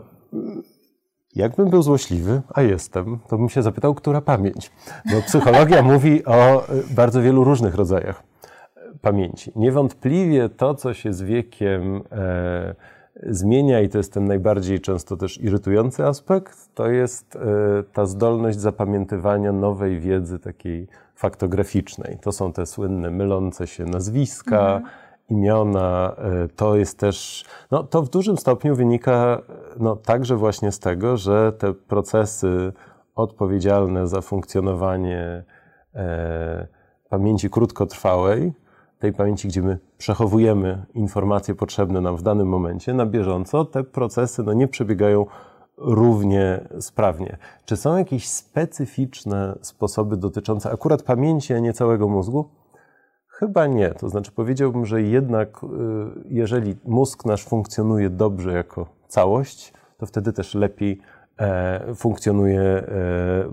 jakbym był złośliwy, a jestem, to bym się zapytał, która pamięć. Bo psychologia (laughs) mówi o y, bardzo wielu różnych rodzajach y, pamięci. Niewątpliwie to, co się z wiekiem e, zmienia, i to jest ten najbardziej często też irytujący aspekt, to jest e, ta zdolność zapamiętywania nowej wiedzy takiej faktograficznej. To są te słynne mylące się nazwiska, imiona, e, to jest też, no to w dużym stopniu wynika no, także właśnie z tego, że te procesy odpowiedzialne za funkcjonowanie e, pamięci krótkotrwałej, tej pamięci, gdzie my przechowujemy informacje potrzebne nam w danym momencie na bieżąco, te procesy no, nie przebiegają równie sprawnie. Czy są jakieś specyficzne sposoby dotyczące akurat pamięci, a nie całego mózgu? Chyba nie. To znaczy powiedziałbym, że jednak y, jeżeli mózg nasz funkcjonuje dobrze jako całość, to wtedy też lepiej e, funkcjonuje, e,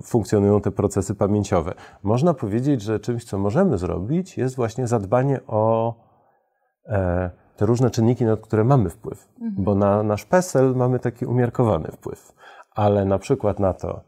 funkcjonują te procesy pamięciowe. Można powiedzieć, że czymś, co możemy zrobić, jest właśnie zadbanie o e, te różne czynniki, na które mamy wpływ. Mhm. Bo na nasz PESEL mamy taki umiarkowany wpływ. Ale na przykład na to,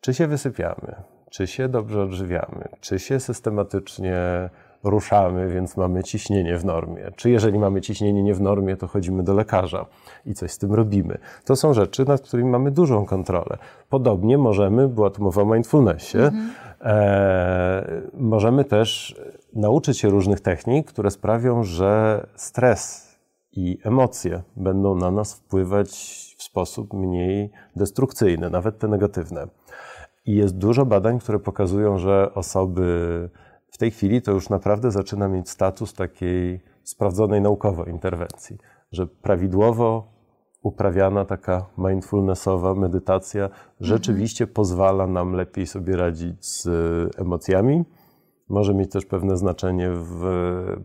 czy się wysypiamy, czy się dobrze odżywiamy, czy się systematycznie ruszamy, więc mamy ciśnienie w normie. Czy jeżeli mamy ciśnienie nie w normie, to chodzimy do lekarza i coś z tym robimy. To są rzeczy, nad którymi mamy dużą kontrolę. Podobnie możemy, była tu mowa o mindfulnessie, mhm. e, możemy też nauczyć się różnych technik, które sprawią, że stres i emocje będą na nas wpływać w sposób mniej destrukcyjny, nawet te negatywne. I jest dużo badań, które pokazują, że osoby w tej chwili to już naprawdę zaczyna mieć status takiej sprawdzonej naukowo interwencji, że prawidłowo uprawiana taka mindfulnessowa medytacja rzeczywiście mhm. pozwala nam lepiej sobie radzić z emocjami. Może mieć też pewne znaczenie w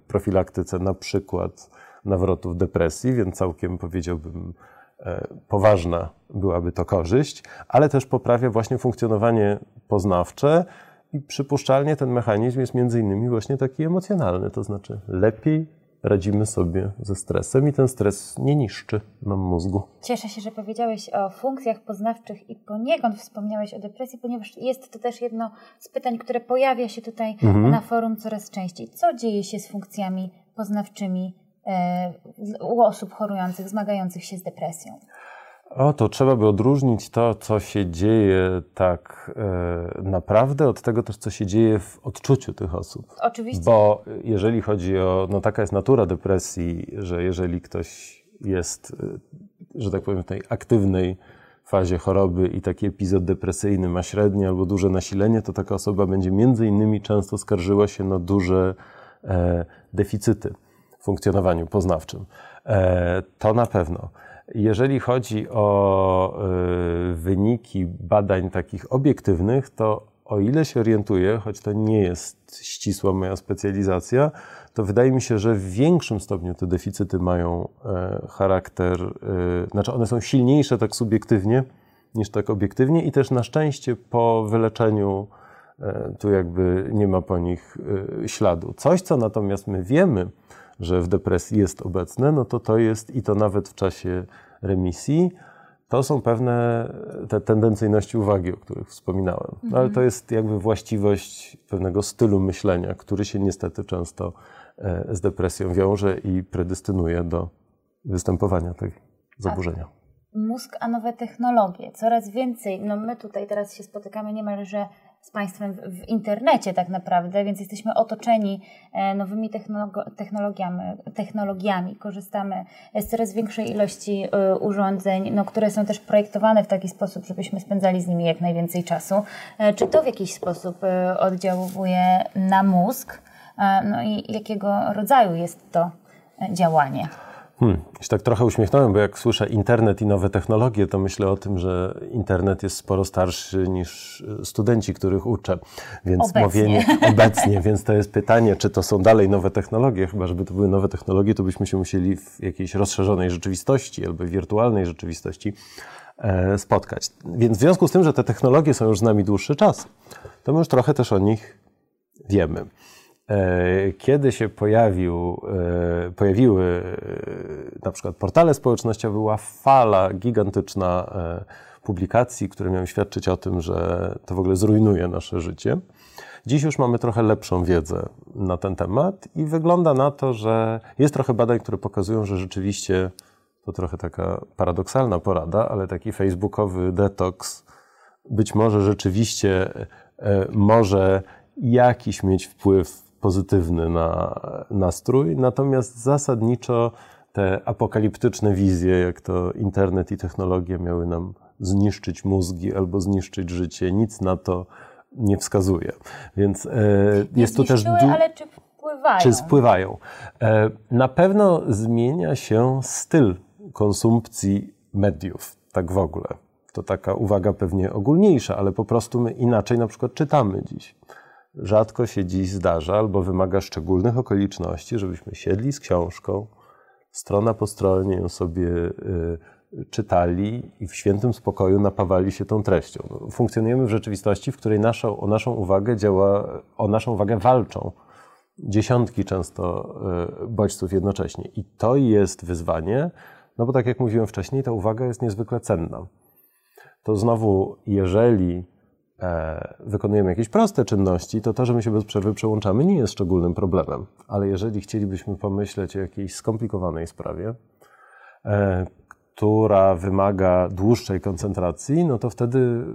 profilaktyce na przykład nawrotów depresji, więc całkiem powiedziałbym e, poważna byłaby to korzyść, ale też poprawia właśnie funkcjonowanie poznawcze i przypuszczalnie ten mechanizm jest między innymi właśnie taki emocjonalny, to znaczy lepiej radzimy sobie ze stresem i ten stres nie niszczy nam mózgu. Cieszę się, że powiedziałeś o funkcjach poznawczych i poniekąd wspomniałeś o depresji, ponieważ jest to też jedno z pytań, które pojawia się tutaj mhm. na forum coraz częściej. Co dzieje się z funkcjami poznawczymi e, u osób chorujących, zmagających się z depresją? O, to trzeba by odróżnić to, co się dzieje tak e, naprawdę, od tego też, co się dzieje w odczuciu tych osób. Oczywiście. Bo jeżeli chodzi o, no taka jest natura depresji, że jeżeli ktoś jest, e, że tak powiem, w tej aktywnej fazie choroby i taki epizod depresyjny ma średnie albo duże nasilenie, to taka osoba będzie między innymi często skarżyła się na duże e, deficyty w funkcjonowaniu poznawczym. E, to na pewno. Jeżeli chodzi o y, wyniki badań takich obiektywnych, to o ile się orientuję, choć to nie jest ścisła moja specjalizacja, to wydaje mi się, że w większym stopniu te deficyty mają e, charakter, e, znaczy one są silniejsze tak subiektywnie niż tak obiektywnie i też na szczęście po wyleczeniu e, tu jakby nie ma po nich śladu. Coś, co natomiast my wiemy, że w depresji jest obecne, no to to jest i to nawet w czasie remisji, to są pewne te tendencyjności uwagi, o których wspominałem. No, ale to jest jakby właściwość pewnego stylu myślenia, który się niestety często e, z depresją wiąże i predystynuje do występowania tych zaburzenia. Mózg, a nowe technologie. Coraz więcej, no my tutaj teraz się spotykamy niemalże z Państwem w, w, internecie tak naprawdę, więc jesteśmy otoczeni e, nowymi technologiami, technologiami. Korzystamy z coraz większej ilości e, urządzeń, no, które są też projektowane w taki sposób, żebyśmy spędzali z nimi jak najwięcej czasu. E, czy to w jakiś sposób oddziałuje na mózg? No i jakiego rodzaju jest to działanie? Hmm, się tak trochę uśmiechnąłem, bo jak słyszę internet i nowe technologie, to myślę o tym, że internet jest sporo starszy niż studenci, których uczę. Więc obecnie. mówienie obecnie, (laughs) więc to jest pytanie, czy to są dalej nowe technologie. Chyba, żeby to były nowe technologie, to byśmy się musieli w jakiejś rozszerzonej rzeczywistości albo wirtualnej rzeczywistości e, spotkać. Więc w związku z tym, że te technologie są już z nami dłuższy czas, to my już trochę też o nich wiemy. E, kiedy się pojawił, e, pojawiły e, na przykład portale społecznościowe, była fala gigantyczna publikacji, które miały świadczyć o tym, że to w ogóle zrujnuje nasze życie. Dziś już mamy trochę lepszą wiedzę na ten temat i wygląda na to, że jest trochę badań, które pokazują, że rzeczywiście to trochę taka paradoksalna porada, ale taki facebookowy detoks być może rzeczywiście może jakiś mieć wpływ pozytywny na nastrój, natomiast zasadniczo te apokaliptyczne wizje, jak to internet i technologia miały nam zniszczyć mózgi albo zniszczyć życie, nic na to nie wskazuje. Więc e, jest tu też. ale czy wpływają? Czy wpływają? E, na pewno zmienia się styl konsumpcji mediów, tak w ogóle. To taka uwaga pewnie ogólniejsza, ale po prostu my inaczej na przykład czytamy dziś rzadko się dziś zdarza albo wymaga szczególnych okoliczności, żebyśmy siedli z książką, strona po stronie ją sobie y, czytali i w świętym spokoju napawali się tą treścią. No, funkcjonujemy w rzeczywistości, w której naszą, o naszą uwagę działa, o naszą uwagę walczą dziesiątki często e, bodźców jednocześnie. I to jest wyzwanie, no bo tak jak mówiłem wcześniej, ta uwaga jest niezwykle cenna. To znowu, jeżeli wykonujemy jakieś proste czynności, to to, że my się bez przerwy przełączamy, nie jest szczególnym problemem. Ale jeżeli chcielibyśmy pomyśleć o jakiejś skomplikowanej sprawie, e, która wymaga dłuższej koncentracji, no to wtedy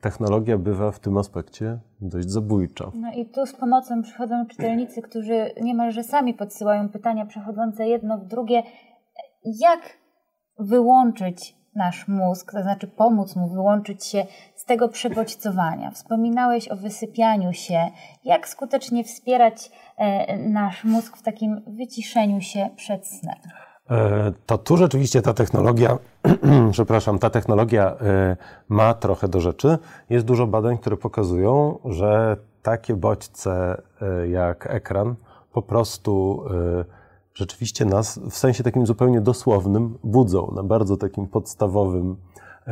technologia bywa w tym aspekcie dość zabójcza. No i tu z pomocą przychodzą czytelnicy, którzy niemalże sami podsyłają pytania przechodzące jedno w drugie. Jak wyłączyć nasz mózg, to znaczy pomóc mu wyłączyć się tego przebodźcowania? Wspominałeś o wysypianiu się. Jak skutecznie wspierać e, nasz mózg w takim wyciszeniu się przed snem? E, to tu rzeczywiście ta technologia, (clears throat) przepraszam, ta technologia e, ma trochę do rzeczy. Jest dużo badań, które pokazują, że takie bodźce jak ekran po prostu rzeczywiście nas w sensie takim zupełnie dosłownym budzą na bardzo takim podstawowym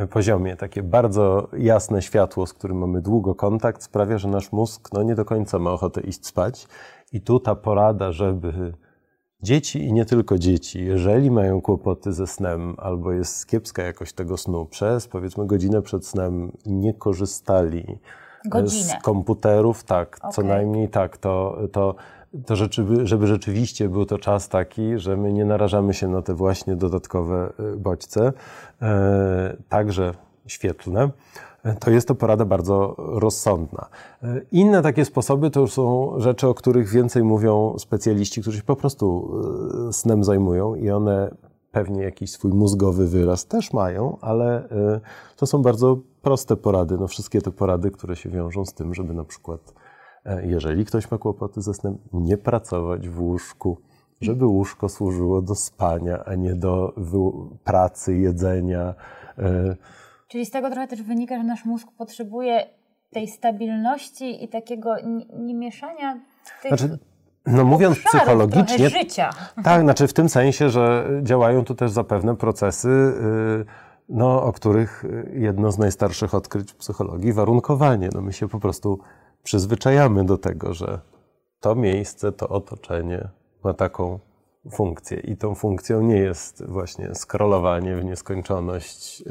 poziomie. Takie bardzo jasne światło, z którym mamy długo kontakt, sprawia, że nasz mózg no, nie do końca ma ochotę iść spać. I tu ta porada, żeby Dzieci i nie tylko dzieci, jeżeli mają kłopoty ze snem albo jest kiepska jakość tego snu, przez powiedzmy godzinę przed snem nie korzystali Godzinę. z komputerów, tak, okay. co najmniej tak, to, to, to rzeczy, żeby rzeczywiście był to czas taki, że my nie narażamy się na te właśnie dodatkowe y, bodźce, e, także świetlne to jest to porada bardzo rozsądna. Inne takie sposoby to już są rzeczy, o których więcej mówią specjaliści, którzy się po prostu e, snem zajmują i one pewnie jakiś swój mózgowy wyraz też mają, ale e, to są bardzo proste porady. No wszystkie te porady, które się wiążą z tym, żeby na przykład, e, jeżeli ktoś ma kłopoty ze snem, nie pracować w łóżku, żeby łóżko służyło do spania, a nie do pracy, jedzenia. Czyli z tego trochę też wynika, że nasz mózg potrzebuje tej stabilności i takiego nie mieszania tych znaczy, no mówiąc psychologicznie, życia. tak, znaczy w tym sensie, że działają tu też zapewne procesy, y, no, o których jedno z najstarszych odkryć w psychologii, warunkowanie. No, my się po prostu przyzwyczajamy do tego, że to miejsce, to otoczenie ma taką funkcję i tą funkcją nie jest właśnie scrollowanie w nieskończoność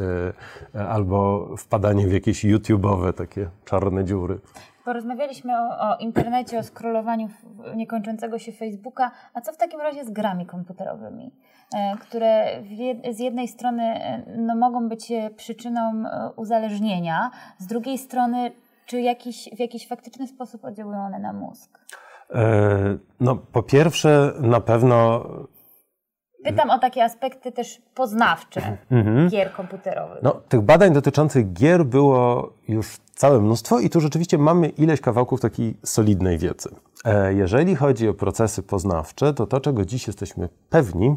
yy, albo wpadanie w jakieś YouTube'owe takie czarne dziury. Porozmawialiśmy o, o, internecie, o scrollowaniu niekończącego się Facebooka, a co w takim razie z grami komputerowymi, e, które z jednej strony e, no, mogą być przyczyną uzależnienia, z drugiej strony czy jakiś, w jakiś faktyczny sposób oddziałują one na mózg? E, no, po pierwsze, na pewno. Pytam o takie aspekty też poznawcze mhm. gier komputerowych. No, tych badań dotyczących gier było już całe mnóstwo, i tu rzeczywiście mamy ileś kawałków takiej solidnej wiedzy. E, jeżeli chodzi o procesy poznawcze, to to, czego dziś jesteśmy pewni,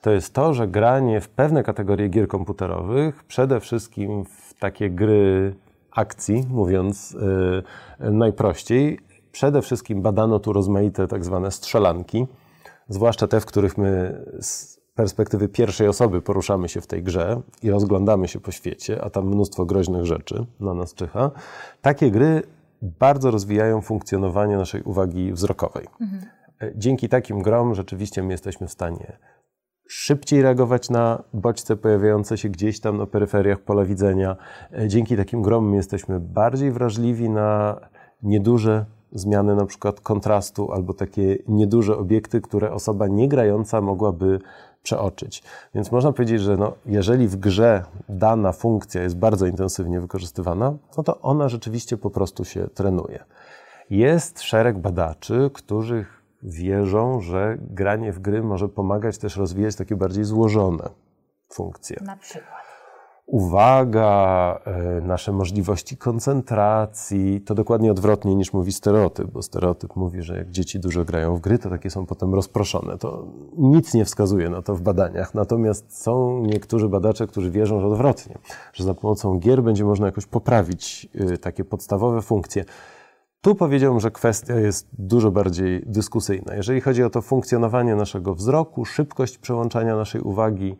to jest to, że granie w pewne kategorie gier komputerowych, przede wszystkim w takie gry akcji, mówiąc yy, najprościej, Przede wszystkim badano tu rozmaite tak zwane strzelanki, zwłaszcza te, w których my z perspektywy pierwszej osoby poruszamy się w tej grze i rozglądamy się po świecie, a tam mnóstwo groźnych rzeczy na nas czyha. Takie gry bardzo rozwijają funkcjonowanie naszej uwagi wzrokowej. Mhm. Dzięki takim grom rzeczywiście my jesteśmy w stanie szybciej reagować na bodźce pojawiające się gdzieś tam na peryferiach pola widzenia. Dzięki takim grom jesteśmy bardziej wrażliwi na nieduże zmiany na przykład kontrastu albo takie nieduże obiekty, które osoba niegrająca mogłaby przeoczyć. Więc można powiedzieć, że no, jeżeli w grze dana funkcja jest bardzo intensywnie wykorzystywana, no to ona rzeczywiście po prostu się trenuje. Jest szereg badaczy, którzy wierzą, że granie w gry może pomagać też rozwijać takie bardziej złożone funkcje. Na przykład uwaga, e, nasze możliwości koncentracji, to dokładnie odwrotnie niż mówi stereotyp, bo stereotyp mówi, że jak dzieci dużo grają w gry, to takie są potem rozproszone. To nic nie wskazuje na to w badaniach. Natomiast są niektórzy badacze, którzy wierzą, że odwrotnie, że za pomocą gier będzie można jakoś poprawić e, takie podstawowe funkcje. Tu powiedziałbym, że kwestia jest dużo bardziej dyskusyjna. Jeżeli chodzi o to funkcjonowanie naszego wzroku, szybkość przełączania naszej uwagi,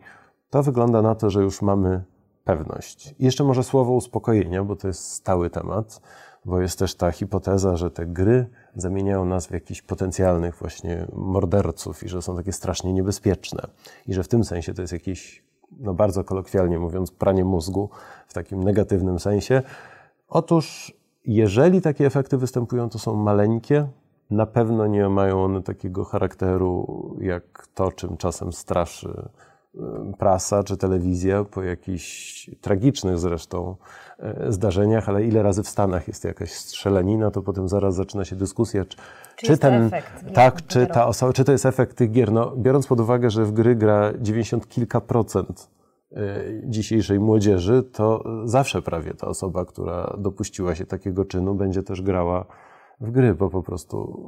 to wygląda na to, że już mamy pewność. I jeszcze może słowo uspokojenia, bo to jest stały temat, bo jest też ta hipoteza, że te gry zamieniają nas w jakichś potencjalnych właśnie morderców i że są takie strasznie niebezpieczne. I że w tym sensie to jest jakieś, no bardzo kolokwialnie mówiąc, pranie mózgu w takim negatywnym sensie. Otóż, jeżeli takie efekty występują, to są maleńkie, na pewno nie mają one takiego charakteru jak to, czym czasem straszy prasa czy telewizja po jakichś tragicznych zresztą e, zdarzeniach, ale ile razy w Stanach jest jakaś strzelanina, to potem zaraz zaczyna się dyskusja, czy, czy, czy ten, tak, czy ta osoba, czy to jest efekt tych gier. No, biorąc pod uwagę, że w gry gra 90 kilka procent e, dzisiejszej młodzieży, to zawsze prawie ta osoba, która dopuściła się takiego czynu, będzie też grała w gry, bo po prostu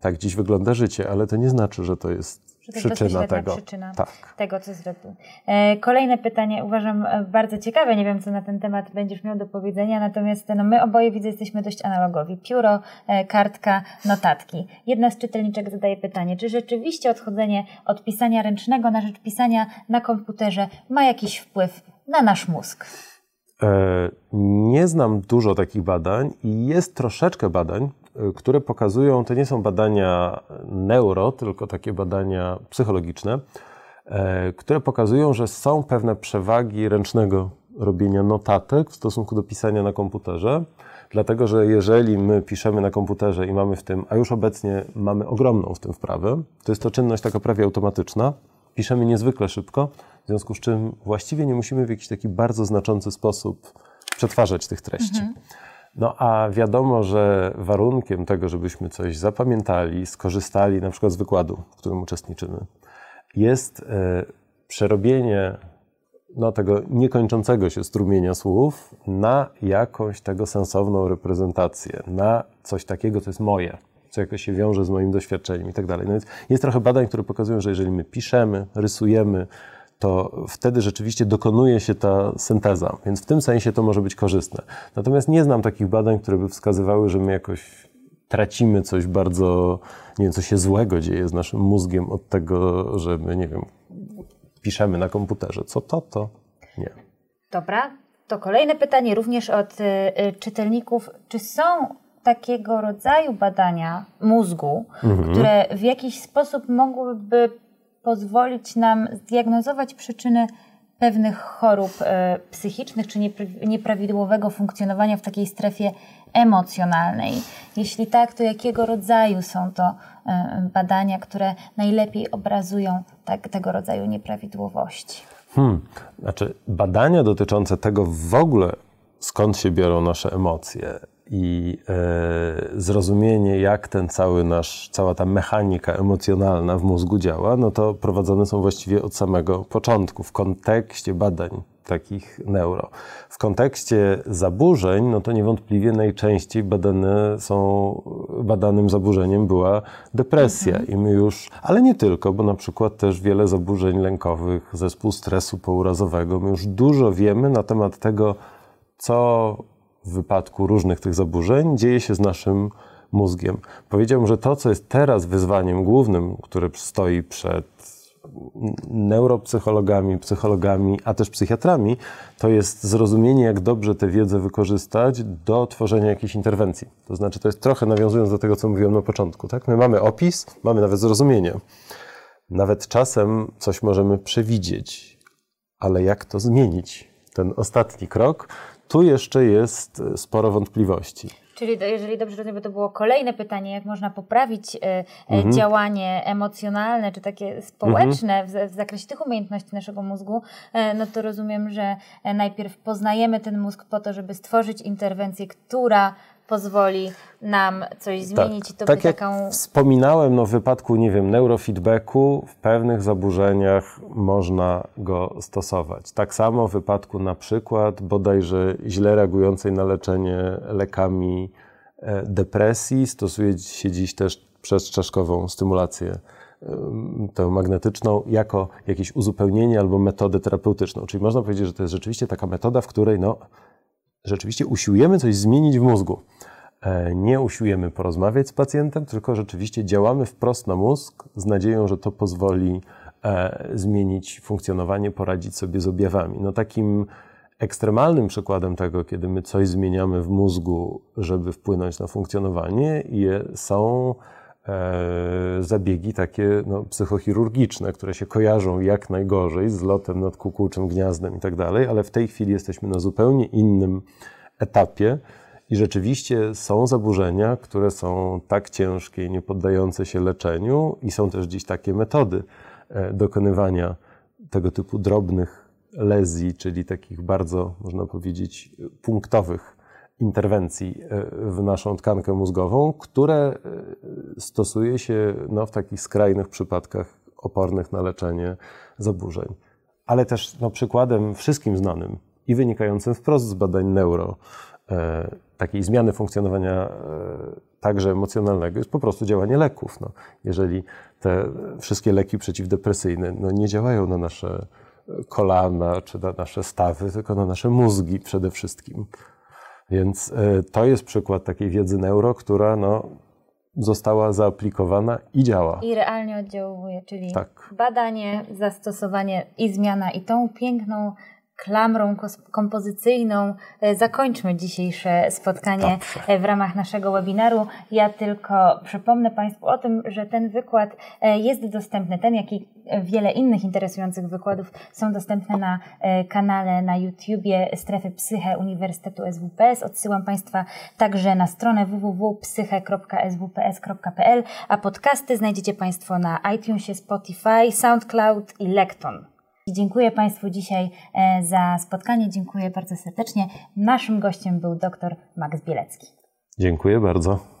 tak dziś wygląda życie, ale to nie znaczy, że to jest że to przyczyna tego. Przyczyna tak. tego, co zrobił. E, kolejne pytanie uważam e, bardzo ciekawe. Nie wiem, co na ten temat będziesz miał do powiedzenia, natomiast no, my oboje widzę, jesteśmy dość analogowi. Pióro, e, kartka, notatki. Jedna z czytelniczek zadaje pytanie, czy rzeczywiście odchodzenie od pisania ręcznego na rzecz pisania na komputerze ma jakiś wpływ na nasz mózg? Nie znam dużo takich badań i jest troszeczkę badań, które pokazują, to nie są badania neuro, tylko takie badania psychologiczne, e, które pokazują, że są pewne przewagi ręcznego robienia notatek w stosunku do pisania na komputerze. Dlatego, że jeżeli my piszemy na komputerze i mamy w tym, a już obecnie mamy ogromną w tym wprawę, to jest to czynność taka prawie automatyczna, piszemy niezwykle szybko, w związku z czym właściwie nie musimy w jakiś taki bardzo znaczący sposób przetwarzać tych treści. Mhm. No a wiadomo, że warunkiem tego, żebyśmy coś zapamiętali, skorzystali na przykład z wykładu, w którym uczestniczymy, jest e, przerobienie no, tego niekończącego się strumienia słów na jakąś tego sensowną reprezentację, na coś takiego, co jest moje, co jakoś się wiąże z moim doświadczeniem i tak dalej. No więc jest trochę badań, które pokazują, że jeżeli my piszemy, rysujemy, to wtedy rzeczywiście dokonuje się ta synteza, więc w tym sensie to może być korzystne. Natomiast nie znam takich badań, które by wskazywały, że my jakoś tracimy coś bardzo, nie wiem, co się złego dzieje z naszym mózgiem od tego, że my, nie wiem, piszemy na komputerze. Co to, to nie. Dobra, to kolejne pytanie również od y, y, czytelników. Czy są takiego rodzaju badania mózgu, mhm. które w jakiś sposób mogłyby pozwolić nam zdiagnozować przyczyny pewnych chorób e, psychicznych czy nieprawidłowego funkcjonowania w takiej strefie emocjonalnej. Jeśli tak, to jakiego rodzaju są to e, badania, które najlepiej obrazują tak, tego rodzaju nieprawidłowości? Hmm. Znaczy, badania dotyczące tego w ogóle, skąd się biorą nasze emocje, i e, zrozumienie, jak ten cały nasz, cała ta mechanika emocjonalna w mózgu działa, no to prowadzone są właściwie od samego początku, w kontekście badań takich neuro. W kontekście zaburzeń, no to niewątpliwie najczęściej badane są, badanym zaburzeniem była depresja mhm. i my już, ale nie tylko, bo na przykład też wiele zaburzeń lękowych, zespół stresu pourazowego, my już dużo wiemy na temat tego, co w wypadku różnych tych zaburzeń dzieje się z naszym mózgiem. Powiedziałbym, że to, co jest teraz wyzwaniem głównym, które stoi przed neuropsychologami, psychologami, a też psychiatrami, to jest zrozumienie, jak dobrze tę wiedzę wykorzystać do tworzenia jakiejś interwencji. To znaczy, to jest trochę nawiązując do tego, co mówiłem na początku. Tak? My mamy opis, mamy nawet zrozumienie. Nawet czasem coś możemy przewidzieć, ale jak to zmienić? Ten ostatni krok tu jeszcze jest e, sporo wątpliwości. Czyli jeżeli dobrze rozumiem, to było kolejne pytanie, jak można poprawić e, e, mhm. działanie emocjonalne czy takie społeczne mhm. w, w, zakresie tych umiejętności naszego mózgu, no to rozumiem, że najpierw poznajemy ten mózg po to, żeby stworzyć interwencję, która pozwoli nam coś tak. zmienić tak, i to tak jak taką... wspominałem, no w wypadku, nie wiem, neurofeedbacku w pewnych zaburzeniach można go stosować. Tak samo w wypadku na przykład bodajże źle reagującej na leczenie lekami e, depresji stosuje się dziś też przezczaszkową stymulację tę magnetyczną jako jakieś uzupełnienie albo metodę terapeutyczną. Czyli można powiedzieć, że to jest rzeczywiście taka metoda, w której no, rzeczywiście usiłujemy coś zmienić w mózgu. E, nie usiłujemy porozmawiać z pacjentem, tylko rzeczywiście działamy wprost na mózg z nadzieją, że to pozwoli e, zmienić funkcjonowanie, poradzić sobie z objawami. No takim ekstremalnym przykładem tego, kiedy my coś zmieniamy w mózgu, żeby wpłynąć na funkcjonowanie, są zabiegi takie no, psychochirurgiczne, które się kojarzą jak najgorzej z lotem nad kukułczym gniazdem i tak dalej, ale w tej chwili jesteśmy na zupełnie innym etapie i rzeczywiście są zaburzenia, które są tak ciężkie i nie poddające się leczeniu i są też dziś takie metody e, dokonywania tego typu drobnych lezji, czyli takich bardzo, można powiedzieć, punktowych interwencji e, w naszą tkankę mózgową, które e, stosuje się no, w takich skrajnych przypadkach opornych na leczenie zaburzeń. Ale też no, przykładem wszystkim znanym i wynikającym wprost z badań neuro, e, takiej zmiany funkcjonowania e, także emocjonalnego jest po prostu działanie leków. No, jeżeli te wszystkie leki przeciwdepresyjne no, nie działają na nasze kolana czy na nasze stawy, tylko na nasze mózgi przede wszystkim. Więc e, to jest przykład takiej wiedzy neuro, która no, została zaaplikowana i działa. I realnie oddziałuje, czyli tak. badanie, zastosowanie i zmiana i tą piękną klamrą kompozycyjną e, zakończmy dzisiejsze spotkanie Dobrze. E, w ramach naszego webinaru. Ja tylko przypomnę Państwu o tym, że ten wykład e, jest dostępny, ten jak i wiele innych interesujących wykładów są dostępne na kanale na YouTubie Strefy Psyche Uniwersytetu SWPS. Odsyłam Państwa także na stronę www.psyche.swps.pl, a podcasty znajdziecie Państwo na iTunesie, Spotify, SoundCloud i Lekton. Dziękuję Państwu dzisiaj e, za spotkanie. Dziękuję bardzo serdecznie. Naszym gościem był dr Max Bielecki. Dziękuję bardzo.